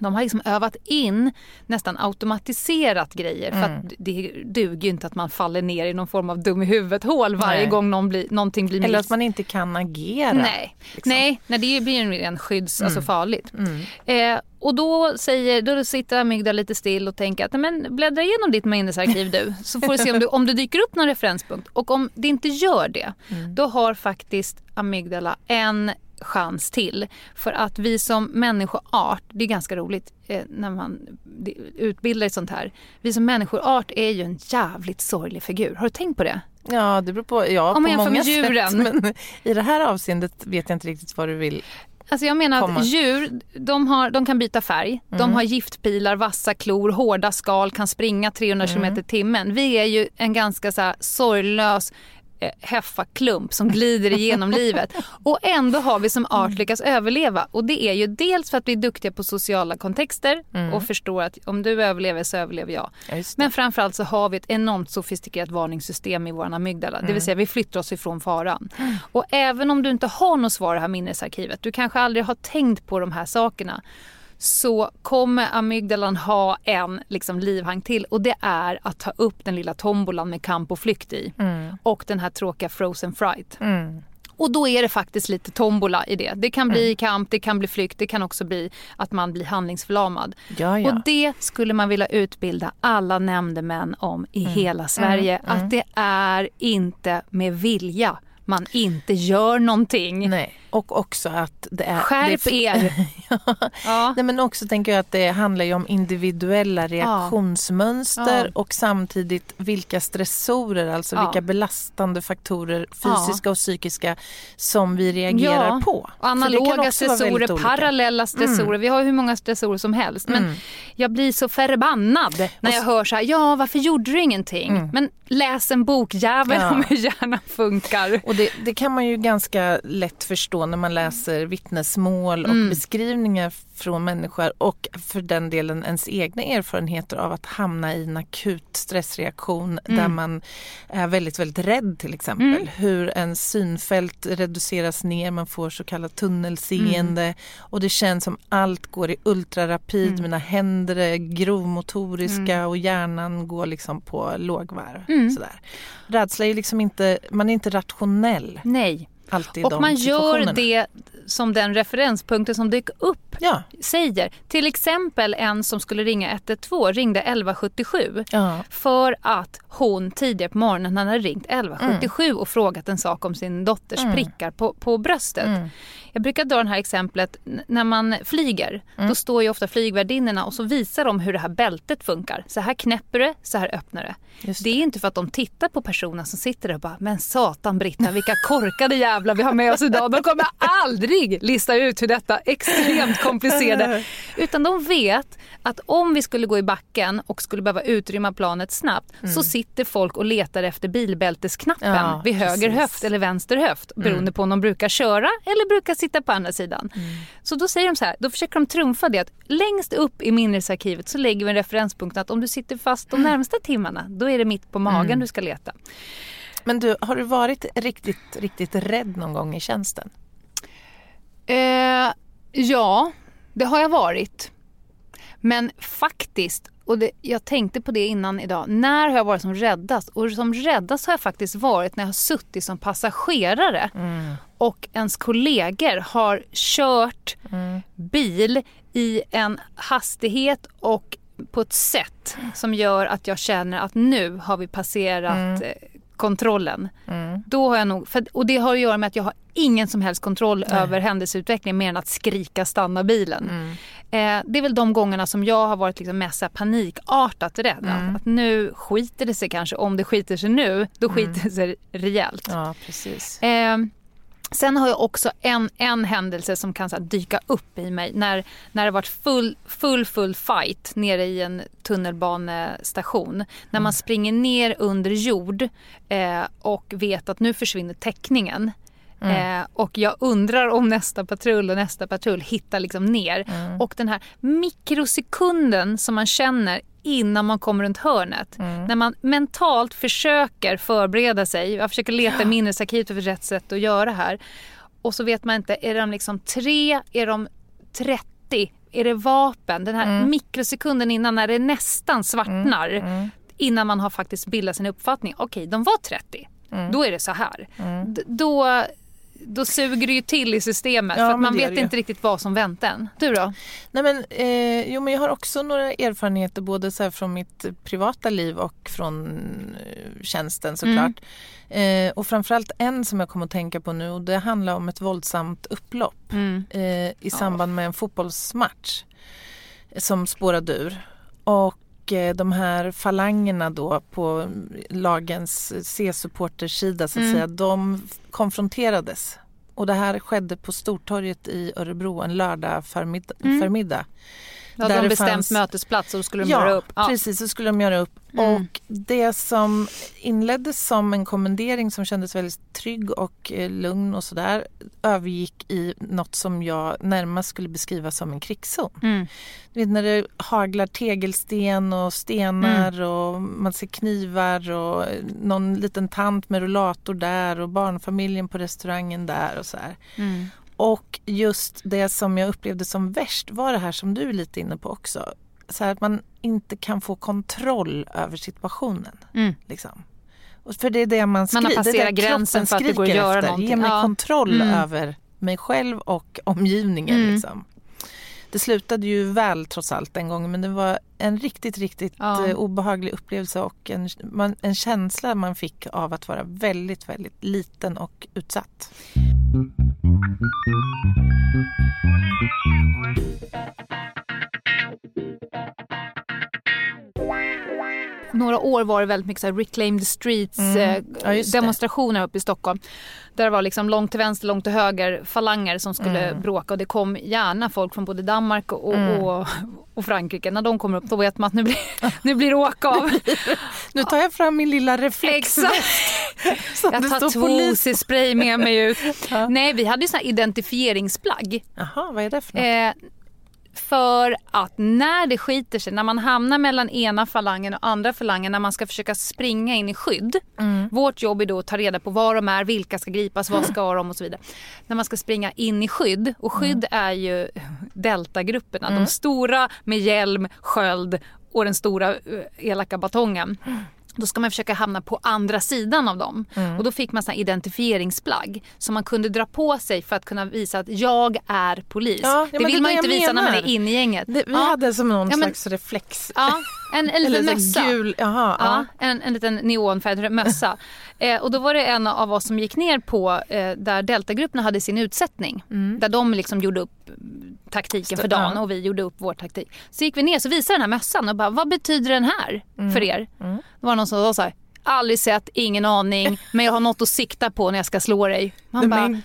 De har liksom övat in nästan automatiserat grejer för att det duger ju inte att man faller ner i någon form av dum i huvudet hål varje Nej. gång någon blir, någonting blir Eller miss. att man inte kan agera. Nej, liksom. nej, nej, det blir ju en skydds, alltså farligt. Mm. Eh, och då, säger, då sitter amygdala lite still och tänker att "Nej, men bläddra igenom ditt minnesarkiv du så får du se om, du, om det dyker upp någon referenspunkt. Och om det inte gör det, Mm. då har faktiskt amygdala en chans till. För att vi som människoart, det är ganska roligt eh, när man utbildar i sånt här. Vi som människoart är ju en jävligt sorglig figur. Har du tänkt på det? Ja, det beror på, ja, Om på många sätt. Men i det här avseendet vet jag inte riktigt vad du vill. Alltså jag menar Komma. att djur de, har, de kan byta färg, de har giftpilar, vassa klor, hårda skal, kan springa 300 km i timmen. Vi är ju en ganska så här sorglös heffaklump som glider igenom livet. Och ändå har vi som art lyckats överleva. Och det är ju dels för att vi är duktiga på sociala kontexter och förstår att om du överlever så överlever jag. Men framförallt så har vi ett enormt sofistikerat varningssystem i våran amygdala. Det vill säga vi flyttar oss ifrån faran. Och även om du inte har något svar i det här minnesarkivet, du kanske aldrig har tänkt på de här sakerna så kommer amygdalan ha en liksom, livhang till och det är att ta upp den lilla tombolan med kamp och flykt i. Och den här tråkiga frozen fright. Mm. Och då är det faktiskt lite tombola i det. Det kan bli kamp, det kan bli flykt, det kan också bli att man blir handlingsförlamad. Ja, ja. Och det skulle man vilja utbilda alla nämndemän om i Mm. hela Sverige. Att det är inte med vilja man inte gör någonting. Nej. Och också att det är... Skärp det är, er! (laughs) Ja. Nej, men också tänker jag att det handlar ju om individuella reaktionsmönster Ja. och samtidigt vilka stressorer, alltså Ja. vilka belastande faktorer, Ja. fysiska och psykiska, som vi reagerar Ja. på. Och Analoga stressorer, olika. Mm. parallella stressorer. Vi har hur många stressorer som helst. Men jag blir så förbannad när jag hör så här, ja varför gjorde du ingenting? Men läs en bok jävel Mm. Ja. om hur hjärnan funkar. Och det, det kan man ju ganska lätt förstå när man läser vittnesmål och Mm. beskrivningar från människor och för den delen ens egna erfarenheter av att hamna i en akut stressreaktion Mm. där man är väldigt, väldigt rädd till exempel. Hur ens synfält reduceras ner, man får så kallat tunnelseende Mm. och det känns som allt går i ultrarapid, mina händer är grovmotoriska Mm. och hjärnan går liksom på lågvarv. Sådär. Rädsla är liksom inte, man är inte rationell Nej. Alltid Och de man gör det som den referenspunkten som dyker upp Ja, säger. Till exempel en som skulle ringa 112 ringde 1177 ja. för att hon tidigare på morgonen hade ringt 1177 och frågat en sak om sin dotters prickar på, på bröstet. Jag brukar dra det här exemplet när man flyger. Då står ju ofta flygvärdinnorna och så visar de hur det här bältet funkar. Så här knäpper det, så här öppnar det. Just Det är inte för att de tittar på personen som sitter där och bara “men satan Britta, vilka korkade jävlar vi har med oss idag. De kommer aldrig lista ut hur detta extremt komplicerade...” (laughs) Utan de vet att om vi skulle gå i backen och skulle behöva utrymma planet snabbt så sitter folk och letar efter bilbältesknappen Ja, vid höger precis. höft eller vänster höft beroende på om de brukar köra eller brukar sitta på andra sidan. Så då säger de så här, då försöker de trumfa det att längst upp i minnesarkivet så lägger vi en referenspunkt att om du sitter fast de närmsta timmarna då är det mitt på magen du ska leta. Men du, har du varit riktigt, riktigt rädd någon gång i tjänsten? Eh, ja, det har jag varit. Men faktiskt, och det, jag tänkte på det innan idag, när har jag varit som räddast? Och som räddast har jag faktiskt varit när jag har suttit som passagerare och ens kollegor har kört bil i en hastighet och på ett sätt som gör att jag känner att nu har vi passerat Mm. eh, kontrollen. Då har jag nog, för, och det har att göra med att jag har ingen som helst kontroll över händelseutvecklingen mer än att skrika stanna bilen. Mm. Eh, det är väl de gångerna som jag har varit liksom mest panikartat rädd. Mm. Att, nu skiter det sig kanske. Om det skiter sig nu, då skiter det sig rejält. Ja, precis. Eh, sen har jag också en, en händelse som kan så dyka upp i mig när, när det varit full, full, full fight nere i en tunnelbanestation. När man springer ner under jord eh, och vet att nu försvinner täckningen. Eh, och jag undrar om nästa patrull och nästa patrull hittar liksom ner. Och den här mikrosekunden som man känner innan man kommer runt hörnet. När man mentalt försöker förbereda sig. Jag försöker leta i minnesarkivet för rätt sätt att göra här. Och så vet man inte, är de liksom tre, är de 30? Är det vapen? Den här mikrosekunden innan när det nästan svartnar. Innan man har faktiskt bildat sin uppfattning. Okej, de var 30. Då är det så här. D- då, då suger det ju till i systemet. Ja, för man vet inte riktigt vad som väntar en. Du då? Nej, men, eh, jo, men jag har också några erfarenheter både så från mitt privata liv och från eh, tjänsten såklart. Eh, och framförallt en som jag kommer att tänka på nu och det handlar om ett våldsamt upplopp Mm. eh, i samband med en fotbollsmatch eh, som spårade ur. Och eh, de här falangerna då på lagens C-supportersida så att Mm. säga, de konfronterades. Och det här skedde på Stortorget i Örebro en lördag förmiddag. Mm. förmiddag. Då hade Där de bestämt fanns- mötesplats och skulle de Ja, göra upp. precis. Så skulle de göra upp. Mm. Och det som inleddes som en kommendering som kändes väldigt trygg och eh, lugn och sådär övergick i något som jag närmast skulle beskriva som en krigszon. Mm. Du vet när det haglar tegelsten och stenar Mm. och man ser knivar och någon liten tant med rullator där och barnfamiljen på restaurangen där och så här. Mm. Och just det som jag upplevde som värst var det här som du är lite inne på också. Så att man inte kan få kontroll över situationen. Mm. Liksom. Och för det är det man skriker. Man har passerat gränsen för att det går att göra efter. någonting. Ge mig Ja. kontroll Mm. över mig själv och omgivningen. Mm. Liksom. Det slutade ju väl trots allt den gången men det var en riktigt, riktigt Ja. eh, obehaglig upplevelse och en, man, en känsla man fick av att vara väldigt, väldigt liten och utsatt. Några år var det väldigt mycket så här Reclaim the Streets Mm. eh, Ja, demonstrationer uppe i Stockholm. Där det var liksom långt till vänster, långt till höger falanger som skulle Mm. bråka och det kom gärna folk från både Danmark och, och, och Frankrike. När de kommer upp då vet man att nu blir, (laughs) nu blir det åka av. (laughs) Nu tar jag fram min lilla reflexväst. (laughs) Jag tar står två polis. spray med mig ut. Ja. Nej, vi hade ju här identifieringsplagg. Jaha, vad är det för något? Eh, för att när det skiter sig, när man hamnar mellan ena falangen och andra falangen, när man ska försöka springa in i skydd. Mm. Vårt jobb är då att ta reda på var de är, vilka ska gripas, vad ska de och så vidare. När man ska springa in i skydd, och skydd Mm. är ju deltagrupperna, de stora med hjälm, sköld och den stora eh, elaka batongen. Då ska man försöka hamna på andra sidan av dem. Mm. Och då fick man såna identifieringsplagg som man kunde dra på sig för att kunna visa att jag är polis. Ja, det vill det man inte visa när man är inne i gänget. Det, vi ja. hade som någon Ja, men- slags reflex. Ja, en, en (laughs) liten mössa. gul, jaha, Ja, en, en liten neonfärgad mössa. (laughs) Eh, och då var det en av oss som gick ner på eh, där deltagrupperna hade sin utsättning. Där de liksom gjorde upp mm, taktiken för dagen och vi gjorde upp vår taktik. Så gick vi ner så visade den här mössan och bara, vad betyder den här för er? Det var någon som sa så här, aldrig sett, ingen aning, men jag har något att sikta på när jag ska slå dig. Man bara,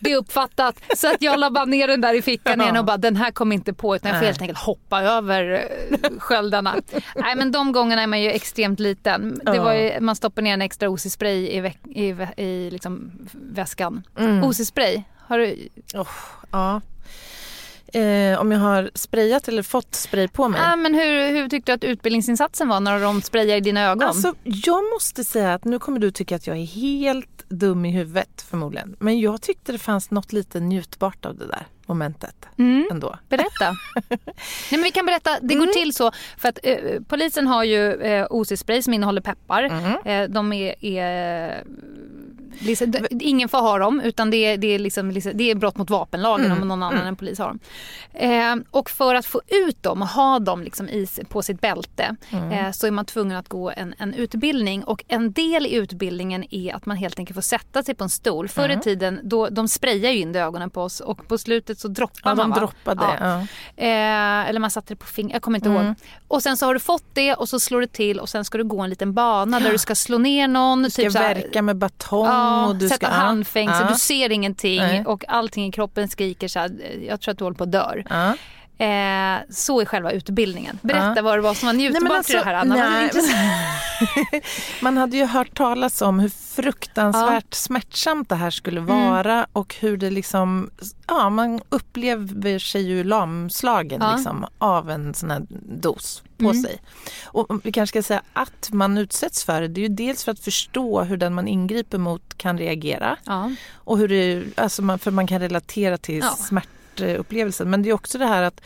det är uppfattat. Så att jag la bara ner den där i fickan igen och bara den här kom inte på utan jag får helt enkelt hoppa över eh, sköldarna. (laughs) Nej men de gångerna är man ju extremt liten. Det var ju, man stoppar ner en extra OC-spray i, veck- i, vä- i liksom väskan. Mm. OC-spray, har du? Oh, ja. Eh, om jag har sprayat eller fått spray på mig? Ah, men hur, hur tyckte du att utbildningsinsatsen var när de sprayade i dina ögon? Alltså, jag måste säga att nu kommer du tycka att jag är helt dum i huvudet förmodligen. Men jag tyckte det fanns något lite njutbart av det där momentet mm. ändå. Berätta. (laughs) Nej, men vi kan berätta. Det går till så för att eh, polisen har ju eh, OC-spray som innehåller peppar. Mm. Eh, de är, är ingen får ha dem utan det är, det är, liksom, det är brott mot vapenlagen Mm. om någon annan än polis har dem. Eh, och för att få ut dem och ha dem liksom i, på sitt bälte Mm. eh, så är man tvungen att gå en, en utbildning och en del i utbildningen är att man helt enkelt får sätta sig på en stol. Förr Mm. i tiden då, de sprayar ju in i ögonen på oss och på slutet så droppar Ja, man de droppade. Ja. Ja. Eh, eller man satte det på fingret, jag kommer inte Mm. ihåg. Och sen så har du fått det och så slår det till och sen ska du gå en liten bana där du ska slå ner någon. Du ska typ verka med batong Ja, och du sätta ska... handfängsel, Ja. du ser ingenting Nej. och allting i kroppen skriker så här, jag tror att du håller på att dör. Ja. Eh, så är själva utbildningen. Berätta Ja. vad det var som var njutbart Nej, men i alltså, det här Anna. Nej, intressant. (laughs) Man hade ju hört talas om hur fruktansvärt smärtsamt det här skulle vara och hur det liksom, ja man upplever sig ju lamslagen Ja. liksom, av en sån här dos på Mm. sig. Och vi kanske ska säga att man utsätts för det, det är ju dels för att förstå hur den man ingriper mot kan reagera Ja. och hur det, alltså man, för man kan relatera till Ja. Smärtupplevelsen. Men det är också det här att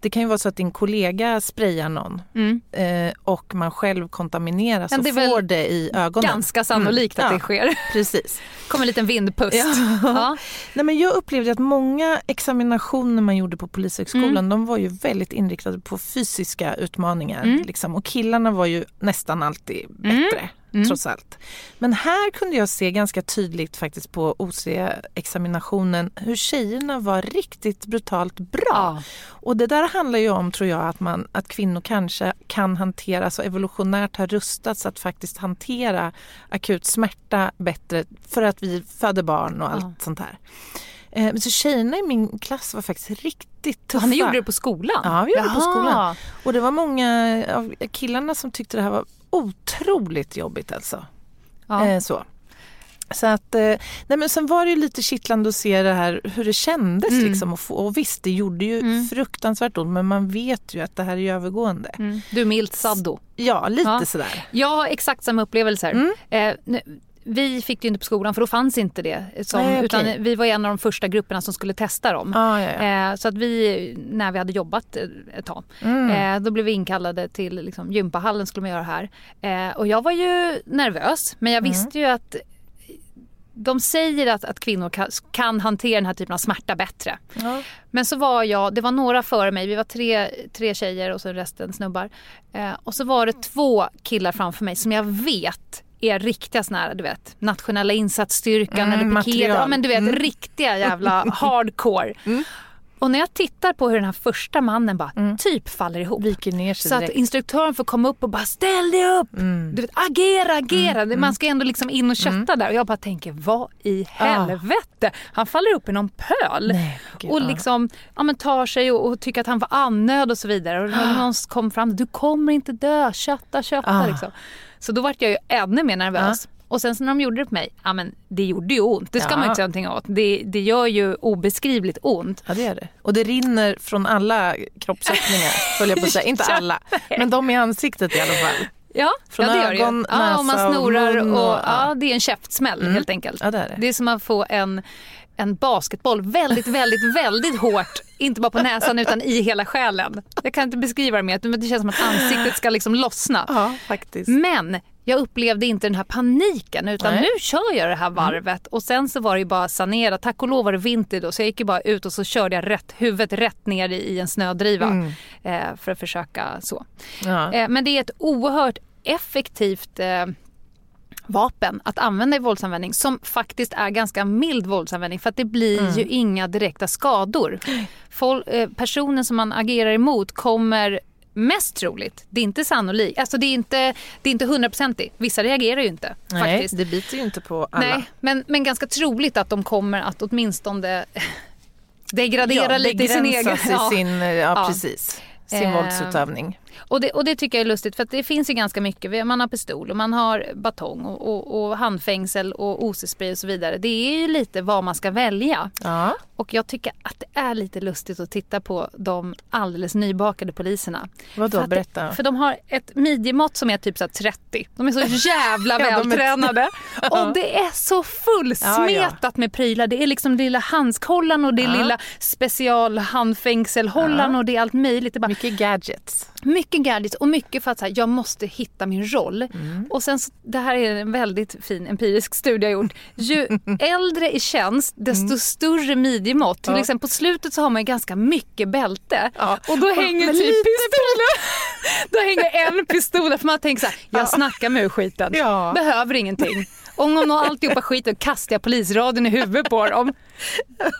det kan ju vara så att din kollega sprayar någon Mm. eh, och man själv kontamineras och får det i ögonen. Ganska sannolikt Mm. att Ja. det sker. (laughs) Precis. kommer en liten vindpust. Ja. Ja. (laughs) Nej, men jag upplevde att många examinationer man gjorde på Polishögskolan Mm. de var ju väldigt inriktade på fysiska utmaningar. Mm. Liksom. Och killarna var ju nästan alltid Mm. bättre. Mm. Trots allt. Men här kunde jag se ganska tydligt faktiskt på OC-examinationen hur tjejerna var riktigt brutalt bra. Ja. Och det där handlar ju om, tror jag, att, man, att kvinnor kanske kan hantera, alltså evolutionärt har rustats att faktiskt hantera akut smärta bättre för att vi föder barn och allt Ja. sånt här. Eh, men så tjejerna i min klass var faktiskt riktigt tuffa. Ja, ni gjorde det på skolan? Ja, vi gjorde det på Jaha. skolan. Och det var många av killarna som tyckte det här var otroligt jobbigt alltså. Ja. Eh, så. Så att, eh, nej men sen var det ju lite kittlande att se det här hur det kändes Mm. liksom. Och, få, och visst, det gjorde ju Mm. fruktansvärt ont men man vet ju att det här är övergående. Mm. Du är milt saddo. Ja, lite Ja. sådär. Jag har exakt samma upplevelser. Mm. Eh, nu- vi fick det ju inte på skolan för då fanns inte det. Som, Nej, okej. utan vi var en av de första grupperna som skulle testa dem. Ah, ja, ja. Eh, så att vi, när vi hade jobbat eh, ett tag, Mm. eh, då blev vi inkallade till liksom, gympahallen skulle man göra här. Eh, och jag var ju nervös men jag Mm. visste ju att de säger att, att kvinnor kan, kan hantera den här typen av smärta bättre. Ja. Men så var jag, det var några före mig, vi var tre, tre tjejer och så resten snubbar. Eh, och så var det två killar framför mig som jag vet är riktiga såna här, du vet, nationella insatsstyrkan Mm, eller piket. Ja men du vet, Mm. riktiga (laughs) jävla hardcore. Och när jag tittar på hur den här första mannen bara typ faller ihop. Viker ner sig Så att direkt. instruktören får komma upp och bara ställ dig upp! Mm. Du vet, agera, agera! Man ska ändå liksom in och kötta där. Och jag bara tänker, vad i helvete? Han faller upp i någon pöl. Nej, gud, och ja. liksom ja, men tar sig och, och tycker att han får andnöd och så vidare. Och när någon kom fram, du kommer inte dö, kötta, kötta. Ah. Liksom. Så då vart jag ju ännu mer nervös. Och sen så när de gjorde det på mig, ja men det gjorde ju ont. Det ska Ja. man inte säga någonting åt. Det, det gör ju obeskrivligt ont. Ja, det är det. Och det rinner från alla kroppsöppningar, (laughs) höll jag på att säga. Inte alla, men de i ansiktet i alla fall. Ja, Från ja det gör det ju. ögon, ja, och man näsa och snorar mun och, och- ja. ja. det är en käftsmäll helt enkelt. Ja, det är det. Det är som att få en, en basketboll väldigt, väldigt, väldigt hårt. Inte bara på näsan utan i hela själen. Jag kan inte beskriva det mer, men det känns som att ansiktet ska liksom lossna. Ja, faktiskt. Men jag upplevde inte den här paniken utan Nej. nu kör jag det här varvet och sen så var det ju bara sanera. Tack och lov var det vinter då så jag gick ju bara ut och så körde jag rätt, huvudet rätt ner i, en snödriva eh, för att försöka så. Ja. Eh, men det är ett oerhört effektivt eh, vapen att använda i våldsanvändning som faktiskt är ganska mild våldsanvändning för att det blir ju inga direkta skador. Fol- eh, personen som man agerar emot kommer mest troligt, det är inte sannolikt, alltså det är inte, det är inte hundraprocentigt, vissa reagerar ju inte Nej, faktiskt. det biter ju inte på alla. Nej, men, men ganska troligt att de kommer att åtminstone degradera lite i sin egen... Ja. sin, ja, Ja. precis, sin Eh, våldsutövning. Och det, och det tycker jag är lustigt för det finns ju ganska mycket. Man har pistol och man har batong och, och, och handfängsel och OC-spray och så vidare. Det är ju lite vad man ska välja. Ja. Och jag tycker att det är lite lustigt att titta på de alldeles nybakade poliserna. Vadå, För berätta. Det, för de har ett midjemått som är typ så här 30. De är så jävla (laughs) Ja, vältränade. (laughs) Och det är så fullsmetat med prylar. Det är liksom lilla handskhållaren och det är Ja. lilla specialhandfängselhållaren Ja. och det är allt möjligt. Det är bara, Mycket gadgets. Mycket gadgets och mycket för att så här, jag måste hitta min roll. Mm. Och sen, så, det här är en väldigt fin empirisk studie jag gjort. Ju (laughs) äldre i tjänst desto större midjemått. Till Mm. Ja. exempel på slutet så har man ganska mycket bälte. Ja. Och då hänger men typ pistolen. (laughs) Då hänger en pistol för man tänker så här, jag snackar med ur skiten. Ja. Behöver ingenting. Om de har alltihopa skit och kastar jag polisradion i huvudet på dem.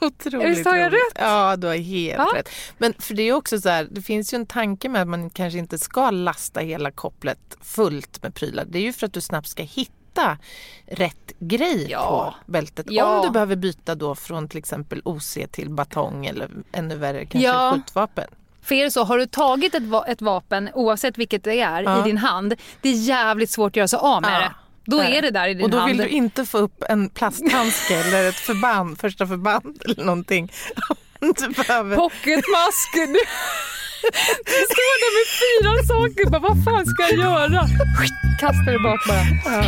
Otroligt Visst har jag roligt. rätt? Ja, du har helt Ja. rätt. Men för det är också så här, det finns ju en tanke med att man kanske inte ska lasta hela kopplet fullt med prylar. Det är ju för att du snabbt ska hitta rätt grej Ja. på bältet. Ja. Om du behöver byta då från till exempel OC till batong eller ännu värre kanske Ja. skjutvapen. För det så, har du tagit ett, va- ett vapen, oavsett vilket det är, Ja. i din hand, det är jävligt svårt att göra sig av med det. Då är det där i din Och då hand. vill du inte få upp en plasthandske (laughs) eller ett förband, första förband eller någonting. (laughs) Du behöver... Pocketmask! Du, du står där med fyra saker. Bara, vad fan ska jag göra? Kastar det bak bara. Ja.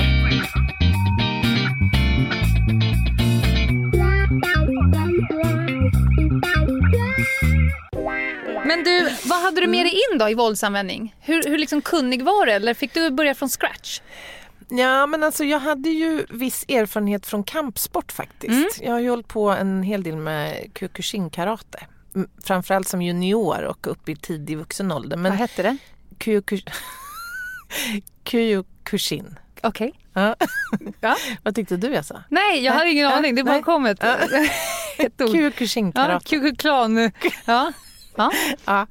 Men du, vad hade du med dig in då i våldsanvändning? Hur, hur liksom kunnig var du eller fick du börja från scratch? Ja, men alltså jag hade ju viss erfarenhet från kampsport faktiskt. Mm. Jag har ju hållit på en hel del med Kyokushin-karate. Framförallt som junior och upp i tidig vuxen ålder. vad Men hette det? Kyokush... Kyokushin. Okej. Ja. (laughs) Ja. Vad tyckte du jag sa? Nej, jag hade ingen Ja, aning. Det bara nej. kom ett, (laughs) ett ord. Ja, Kyokushin-karate. (laughs) Ja. Ja. Ja.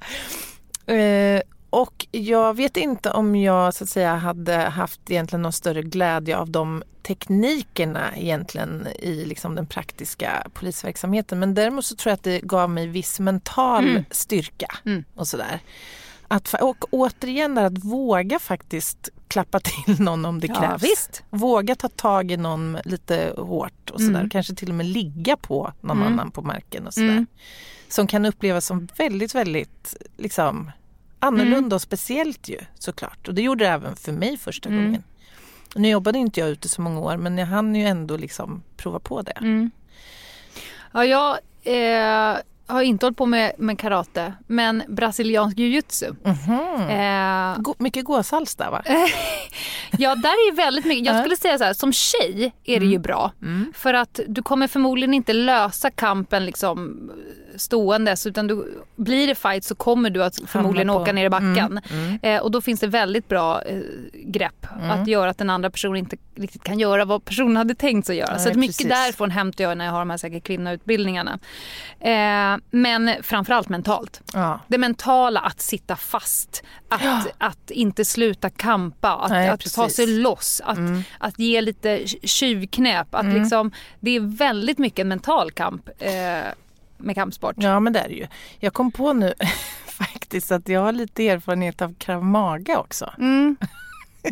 Eh, och jag vet inte om jag så att säga hade haft egentligen någon större glädje av de teknikerna egentligen i liksom den praktiska polisverksamheten. Men däremot så tror jag att det gav mig viss mental Mm. styrka Mm. och sådär. Att, och återigen där att våga faktiskt klappa till (laughs) någon om det Ja, krävs. visst. Våga ta tag i någon lite hårt och sådär. Mm. Kanske till och med ligga på någon Mm. annan på marken och sådär Mm. som kan upplevas som väldigt, väldigt liksom, annorlunda och speciellt ju såklart. Och det gjorde det även för mig första Mm. gången. Nu jobbade inte jag ute så många år men jag hann ju ändå liksom prova på det. Mm. Ja, jag eh, har inte hållit på med, med karate, men brasiliansk jujutsu. Mhm. Eh, Gå- mycket gåshals där va? (laughs) ja, där är väldigt mycket. Jag Ja. skulle säga så här, som tjej är det ju bra. Mm. För att du kommer förmodligen inte lösa kampen liksom ståendes utan du, blir det fight så kommer du att förmodligen åka ner i backen. Mm. Eh, och då finns det väldigt bra eh, grepp Mm. att göra att den andra personen inte riktigt kan göra vad personen hade tänkt sig att göra. Nej, så mycket precis. därifrån hämtar jag när jag har de här säkert kvinnoutbildningarna. Eh, men framförallt mentalt. Ja. Det mentala att sitta fast, att, att inte sluta kampa, att, Nej, att ta sig loss, att, Mm. att ge lite tjuvknäp. Att liksom, det är väldigt mycket en mental kamp eh, med kampsport. ja men det är det ju. Jag kom på nu (laughs) faktiskt att jag har lite erfarenhet av krav maga också. Mm.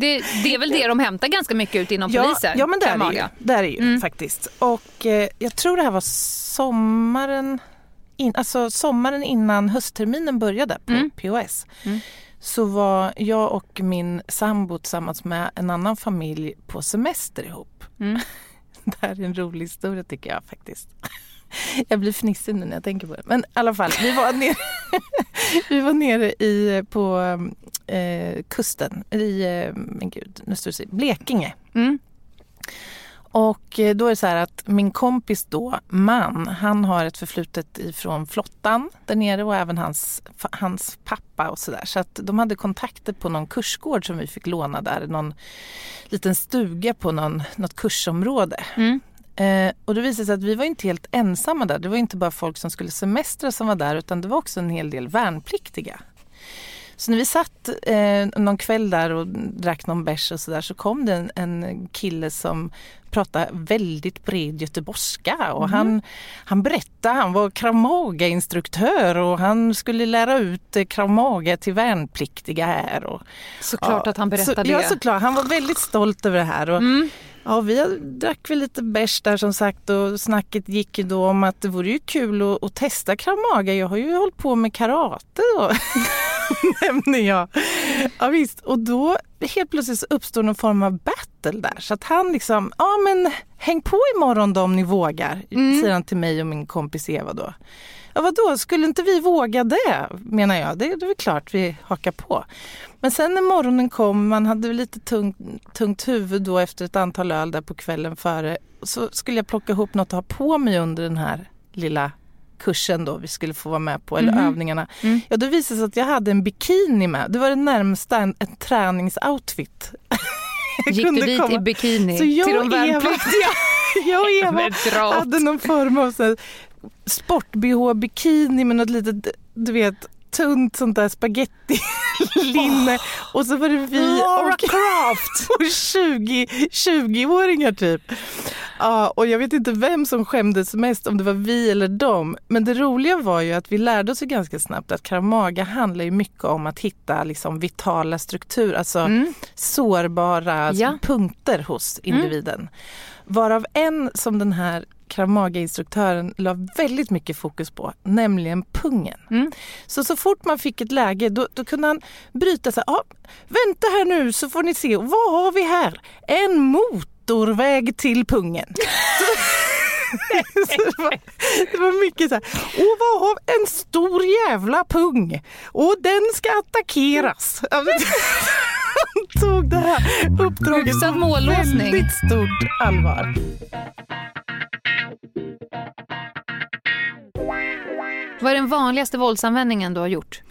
Det, det är väl det de hämtar ganska mycket ut inom polisen? Ja, men det är det ju, det är ju Mm. faktiskt. Och eh, jag tror det här var sommaren, in, alltså sommaren innan höstterminen började på Mm. POS. Mm. Så var jag och min sambo tillsammans med en annan familj på semester ihop. Mm. (laughs) Det här är en rolig historia tycker jag faktiskt. (laughs) Jag blir fnissig nu när jag tänker på det. Men i alla fall, vi var nere, (laughs) vi var nere i, på eh, kusten i, eh, men gud, nu står det Blekinge. Mm. Och eh, då är det så här att min kompis då, man, han har ett förflutet ifrån flottan där nere och även hans, hans pappa och sådär. Så att de hade kontakter på någon kursgård som vi fick låna där, någon liten stuga på någon, något kursområde. Mm. Eh, och det visade sig att vi var inte helt ensamma där. Det var inte bara folk som skulle semestra som var där utan det var också en hel del värnpliktiga. Så när vi satt eh, någon kväll där och drack någon bärs och sådär så kom det en, en kille som pratade väldigt bred göteborgska och han, han berättade, han var krav Maga-instruktör och han skulle lära ut eh, krav Maga till värnpliktiga här. Och, Såklart Ja, att han berättade så, det. Ja såklart, han var väldigt stolt över det här. Och, Mm. Ja, vi drack väl lite bärs där som sagt och snacket gick ju då om att det vore ju kul att, att testa krav Maga. Jag har ju hållit på med karate då, (laughs) nämnde jag. (laughs) Ja visst, och då helt plötsligt så uppstår någon form av battle där. Så att han liksom, ja men häng på imorgon då om ni vågar, Mm. säger han till mig och min kompis Eva då. Ja vadå, skulle inte vi våga det menar jag? Det, det är väl klart vi hakar på. Men sen när morgonen kom, man hade lite tungt, tungt huvud då efter ett antal öl där på kvällen före. Så skulle jag plocka ihop något att ha på mig under den här lilla kursen då vi skulle få vara med på, eller Mhm. övningarna. Mm. Ja, då visade det sig att jag hade en bikini med. Det var det närmsta en, en träningsoutfit. (laughs) Gick du dit komma. i bikini Så jag till de värnpliktiga? (laughs) Jag och Eva (laughs) hade någon form av sport-bh-bikini med något litet, du vet, tunt sånt där spagetti-linne. (laughs) Och så var det vi Lara och, (laughs) och 20, 20-åringar typ. Ja, och jag vet inte vem som skämdes mest, om det var vi eller dem. Men det roliga var ju att vi lärde oss ju ganska snabbt att krav maga handlar ju mycket om att hitta liksom vitala strukturer, alltså Mm. sårbara Ja. punkter hos individen. Varav en som den här krav maga-instruktören la väldigt mycket fokus på, nämligen pungen. Mm. Så så fort man fick ett läge då, då kunde han bryta här, ah, vänta här nu så får ni se, vad har vi här? En motorväg till pungen. (laughs) (laughs) Det, var, det var mycket så här, och vad har en stor jävla pung och den ska attackeras. (laughs) Han tog det här uppdraget på väldigt stort allvar. Vad är den vanligaste våldsanvändningen du har gjort?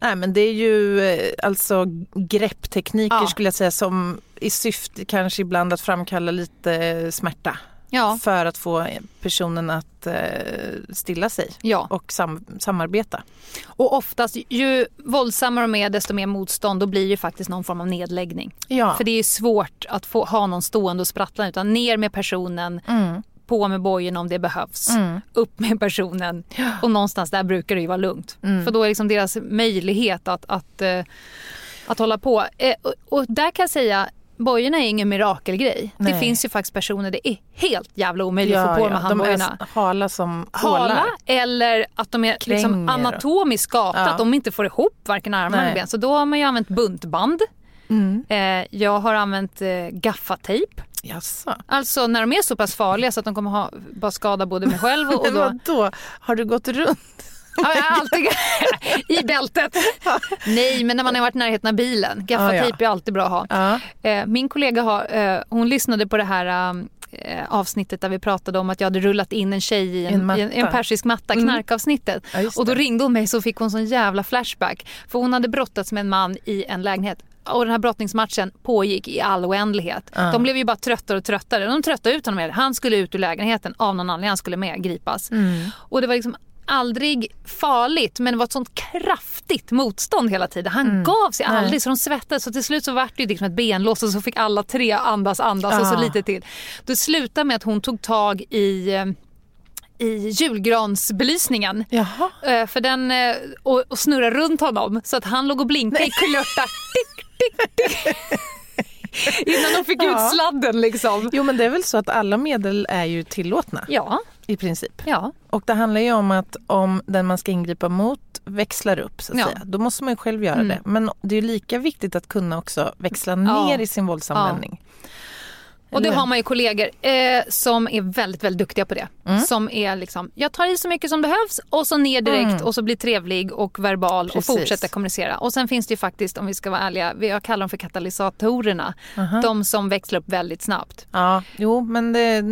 Nej men det är ju eh, alltså grepptekniker Ja. skulle jag säga som i syfte kanske ibland att framkalla lite smärta. Ja, För att få personen att eh, stilla sig ja. och sam- samarbeta. Och oftast ju våldsammare de är desto mer motstånd då blir det faktiskt någon form av nedläggning. Ja. För det är svårt att få ha någon stående och sprattla utan ner med personen, Mm. På med bojen om det behövs, Mm. upp med personen och någonstans där brukar det ju vara lugnt. Mm. För då är liksom deras möjlighet att, att, eh, att hålla på. Eh, och, där kan jag säga Bojorna är ingen mirakelgrej. Det Nej. finns ju faktiskt personer det är helt jävla omöjligt att Ja, få på de ja, de handbojorna. är hala som hala hålar. eller att de är liksom Kränger anatomiskt skapta, Ja. att de inte får ihop varken armar eller ben. Så då har man ju använt buntband. Mm. Eh, jag har använt eh, gaffatejp. Jaså? Alltså när de är så pass farliga så att de kommer ha, bara skada både mig själv och, och (laughs) Men då... vadå? Har du gått runt? Ja, jag har alltid (laughs) i bältet. (laughs) Nej, men när man har varit i närheten av bilen. Gaffatejp är alltid bra att ha. Ja. Eh, min kollega har, eh, hon lyssnade på det här eh, avsnittet där vi pratade om att jag hade rullat in en tjej i en, En i en, persisk matta, Mm. knarkavsnittet. Ja, just och då ringde hon mig så fick hon sån jävla flashback. För hon hade brottats med en man i en lägenhet. Och den här brottningsmatchen pågick i all oändlighet. Ja. De blev ju bara tröttare och tröttare. De tröttade ut honom. Han skulle ut ur lägenheten av någon anledning. Han skulle med gripas. Mm. Och det var liksom aldrig farligt men det var ett sånt kraftigt motstånd hela tiden. Han gav sig Mm. Nej. aldrig så de svettades så till slut så vart det ju liksom ett benlås och så fick alla tre andas, andas och så Ah. lite till. Det slutade med att hon tog tag i eh, i julgransbelysningen. Jaha. Eh, För den, eh, och, och snurra runt honom så att han låg och blinkade i kulörta. (laughs) Tick, tick, tick. Innan de fick Ja. ut sladden liksom. Jo men det är väl så att alla medel är ju tillåtna Ja, i princip. ja. Och det handlar ju om att om den man ska ingripa mot växlar upp så att Ja. säga, då måste man ju själv göra Mm. det. Men det är ju lika viktigt att kunna också växla Ja. ner i sin våldsanvändning. Och det Eller? har man ju kollegor eh, som är väldigt, väldigt duktiga på det. Mm. Som är liksom, jag tar i så mycket som behövs och så ner direkt Mm. och så blir trevlig och verbal Precis. och fortsätter kommunicera. Och sen finns det ju faktiskt, om vi ska vara ärliga, jag kallar dem för katalysatorerna. Aha. De som växlar upp väldigt snabbt. Ja, jo men det,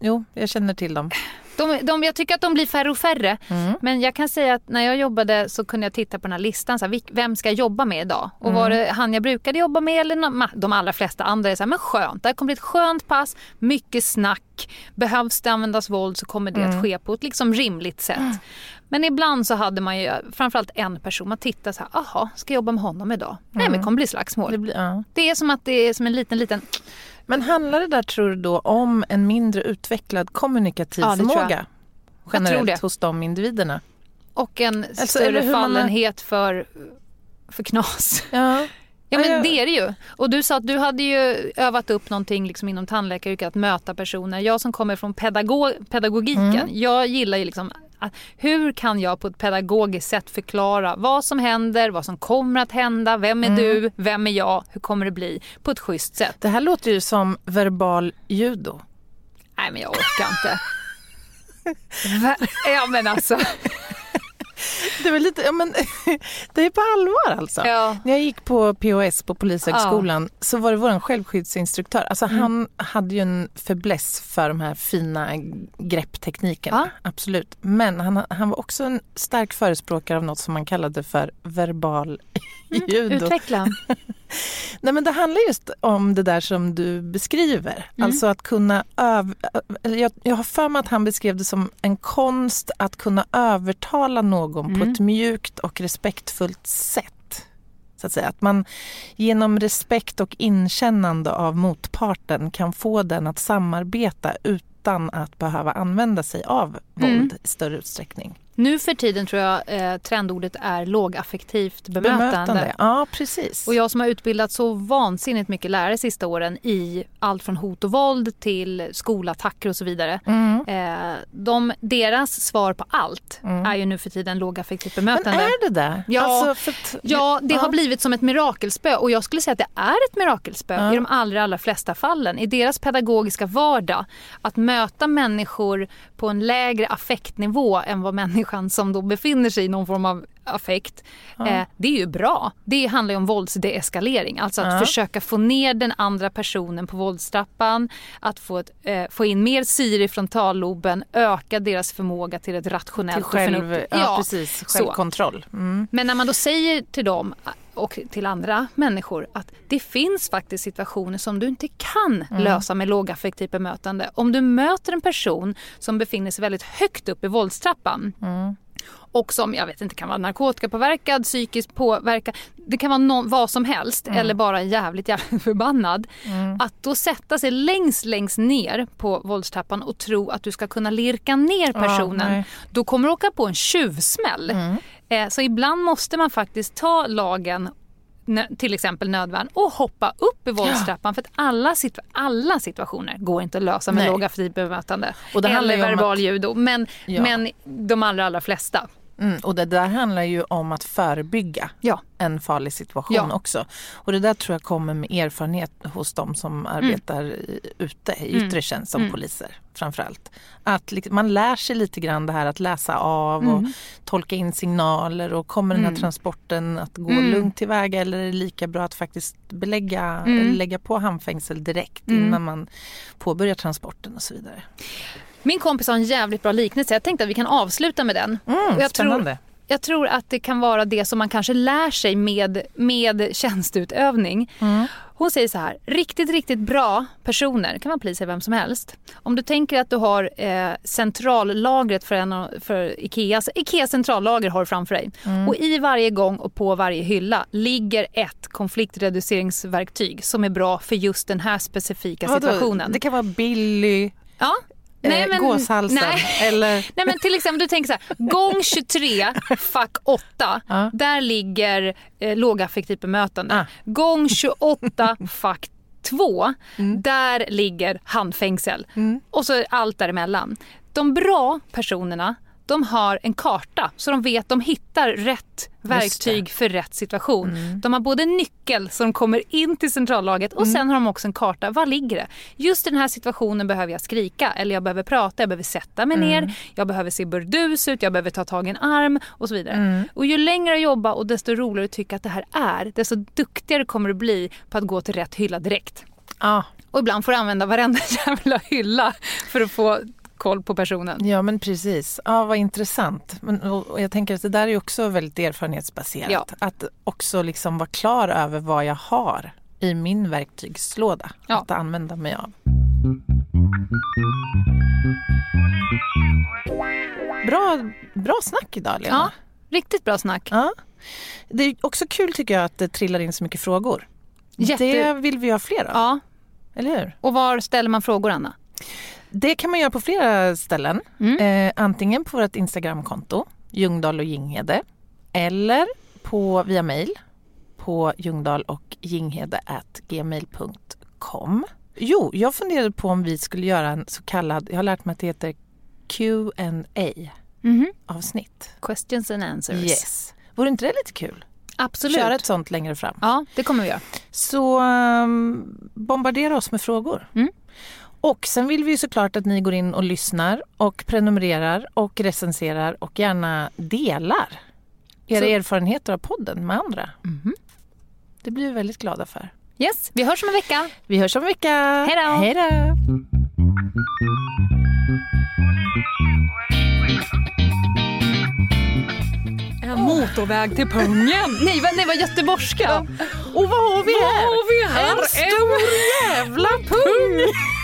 jo, jag känner till dem. De, de, jag tycker att de blir färre och färre. Mm. Men jag kan säga att när jag jobbade så kunde jag titta på den här listan. Så här, vem ska jag jobba med idag? Och var det han jag brukade jobba med eller ma- de allra flesta andra är så här, men skönt. Det kommer bli ett skönt pass, mycket snack. Behövs det användas våld så kommer det att ske på ett liksom rimligt sätt. Men ibland så hade man ju framförallt en person. Man tittar så här, aha, ska jag jobba med honom idag? Nej men det kommer bli slagsmål. Det blir, ja. Det är som att det är som en liten, liten... Men handlar det där tror du då om en mindre utvecklad kommunikativ Ja, förmåga? Generellt hos de individerna? Och en Alltså, större hur man fallenhet för, för knas. Ja. (laughs) Ja men det är det ju. Och du sa att du hade ju övat upp någonting liksom inom tandläkaryrket att möta personer. Jag som kommer från pedagog, pedagogiken, Mm. jag gillar ju liksom hur kan jag på ett pedagogiskt sätt förklara vad som händer, vad som kommer att hända, vem är Mm. du, vem är jag, hur kommer det bli på ett schysst sätt. Det här låter ju som verbal judo. Nej men jag orkar inte. (laughs) Ja men alltså. (laughs) Det var lite, ja men (laughs) det är på allvar alltså. Ja. När jag gick på POS på Polishögskolan så var det vår självskyddsinstruktör. Alltså Mm. han hade ju en fäbless för de här fina greppteknikerna. Absolut. Men han, han var också en stark förespråkare av något som man kallade för verbal judo. Utveckla. (laughs) Nej, men det handlar just om det där som du beskriver. Mm. Alltså att kunna öv... jag, jag har för mig att han beskrev det som en konst att kunna övertala någon på Mm. ett mjukt och respektfullt sätt. Så att, säga. att man genom respekt och inkännande av motparten kan få den att samarbeta utan att behöva använda sig av våld Mm. i större utsträckning. Nu för tiden tror jag eh, trendordet är lågaffektivt bemötande. Ja, precis. Och jag som har utbildat så vansinnigt mycket lärare sista åren i allt från hot och våld till skolattacker och så vidare. Mm. Eh, de, deras svar på allt är ju nu för tiden lågaffektivt Men bemötande. är det där? Ja. Alltså, att- Ja, det har Ja. blivit som ett mirakelspö och jag skulle säga att det är ett mirakelspö Ja. i de allra, allra flesta fallen. I deras pedagogiska vardag, att möta människor på en lägre affektnivå än vad människan som då befinner sig i någon form av affekt, eh, det är ju bra. Det handlar ju om våldsdeeskalering, alltså att Ja. försöka få ner den andra personen på våldstrappan, att få, ett, eh, få in mer syre i frontalloben, öka deras förmåga till ett rationellt Till och själv, förnuftigt... ja, precis, självkontroll. Mm. Men när man då säger till dem och till andra människor att det finns faktiskt situationer som du inte kan lösa med lågaffektivt bemötande. Om du möter en person som befinner sig väldigt högt upp i våldstrappan och som jag vet inte kan vara narkotikapåverkad, psykiskt påverkad, det kan vara någon, vad som helst eller bara jävligt jävligt (laughs) förbannad. Att då sätta sig längst längst ner på våldstrappan och tro att du ska kunna lirka ner personen, nej. då kommer du åka på en tjuvsmäll. Eh, Så ibland måste man faktiskt ta lagen till exempel nödvärn och hoppa upp i våldstrappan för att alla, situa- alla situationer går inte att lösa med Nej. lågaffektivt bemötande Och det eller verbal att- judo. Men, Ja. men de allra, allra flesta. Mm, och det där handlar ju om att förebygga Ja. en farlig situation Ja. också. Och det där tror jag kommer med erfarenhet hos de som arbetar i- ute i yttre tjänst som poliser framförallt. Att liksom, man lär sig lite grann det här att läsa av och tolka in signaler och kommer den här transporten att gå lugnt tillväga eller är det lika bra att faktiskt belägga, lägga på handfängsel direkt innan man påbörjar transporten och så vidare. Min kompis har en jävligt bra liknelse. Jag tänkte att vi kan avsluta med den. Mm, jag spännande. Tror, jag tror att det kan vara det som man kanske lär sig med, med tjänsteutövning. Mm. Hon säger så här, riktigt, riktigt bra personer, kan polis eller vem som helst. Om du tänker att du har eh, centrallagret för, en, för Ikeas, Ikeas centrallager har du framför dig. Mm. Och i varje gång och på varje hylla ligger ett konfliktreduceringsverktyg som är bra för just den här specifika Vadå? situationen. Det kan vara Billy, Ja. Eh, gåshalsen nej. (laughs) eller Nej men till exempel du tänker så här, gång 23, fack 8, Ja. där ligger eh, lågaffektivt bemötande. Ah. Gång 28, fack 2, Mm. där ligger handfängsel. Och så allt däremellan. De bra personerna, de har en karta så de vet de hittar rätt verktyg för rätt situation. Mm. De har både nyckel så de kommer in till centrallaget och sen har de också en karta. Var ligger det? Just i den här situationen behöver jag skrika eller jag behöver prata, jag behöver sätta mig Mm. ner, jag behöver se burdus ut, jag behöver ta tag i en arm och så vidare. Mm. Och ju längre jag jobbar och desto roligare jag tycker att det här är, desto duktigare kommer du bli på att gå till rätt hylla direkt. Ja, Och ibland får du använda varenda (laughs) jävla hylla för att få koll på personen. ja men precis. Ja, vad intressant. Men, och, jag tänker att det där är också väldigt erfarenhetsbaserat. Ja. Att också liksom vara klar över vad jag har i min verktygslåda Ja. att använda mig av. Bra, bra snack idag Lena. Ja, riktigt bra snack. Ja. Det är också kul tycker jag att det trillar in så mycket frågor. Jätte- Det vill vi ha fler av, Ja, eller hur? och var ställer man frågor Anna? Det kan man göra på flera ställen. Mm. Eh, antingen på vårt Instagramkonto, Ljungdahl och Ginghede. Eller på, via mail på ljungdahl och ginghede gmail.com. Jo, jag funderade på om vi skulle göra en så kallad, jag har lärt mig att det heter Q&A. Mhm. avsnitt. Questions and answers. Yes. Vore inte det lite kul? Absolut. Köra ett sånt längre fram. Ja, det kommer vi göra. Så um, bombardera oss med frågor. Mm. Och sen vill vi ju såklart att ni går in och lyssnar och prenumererar och recenserar och gärna delar era Så- erfarenheter av podden med andra. Det blir vi väldigt glada för. Yes, vi hörs om en vecka. Vi hörs om en vecka. Hej då. Hej då. En motorväg till pungen. nej, vad, nej, vad göteborgska. Och vad har vi här? har vi här? En stor jävla pung! (laughs)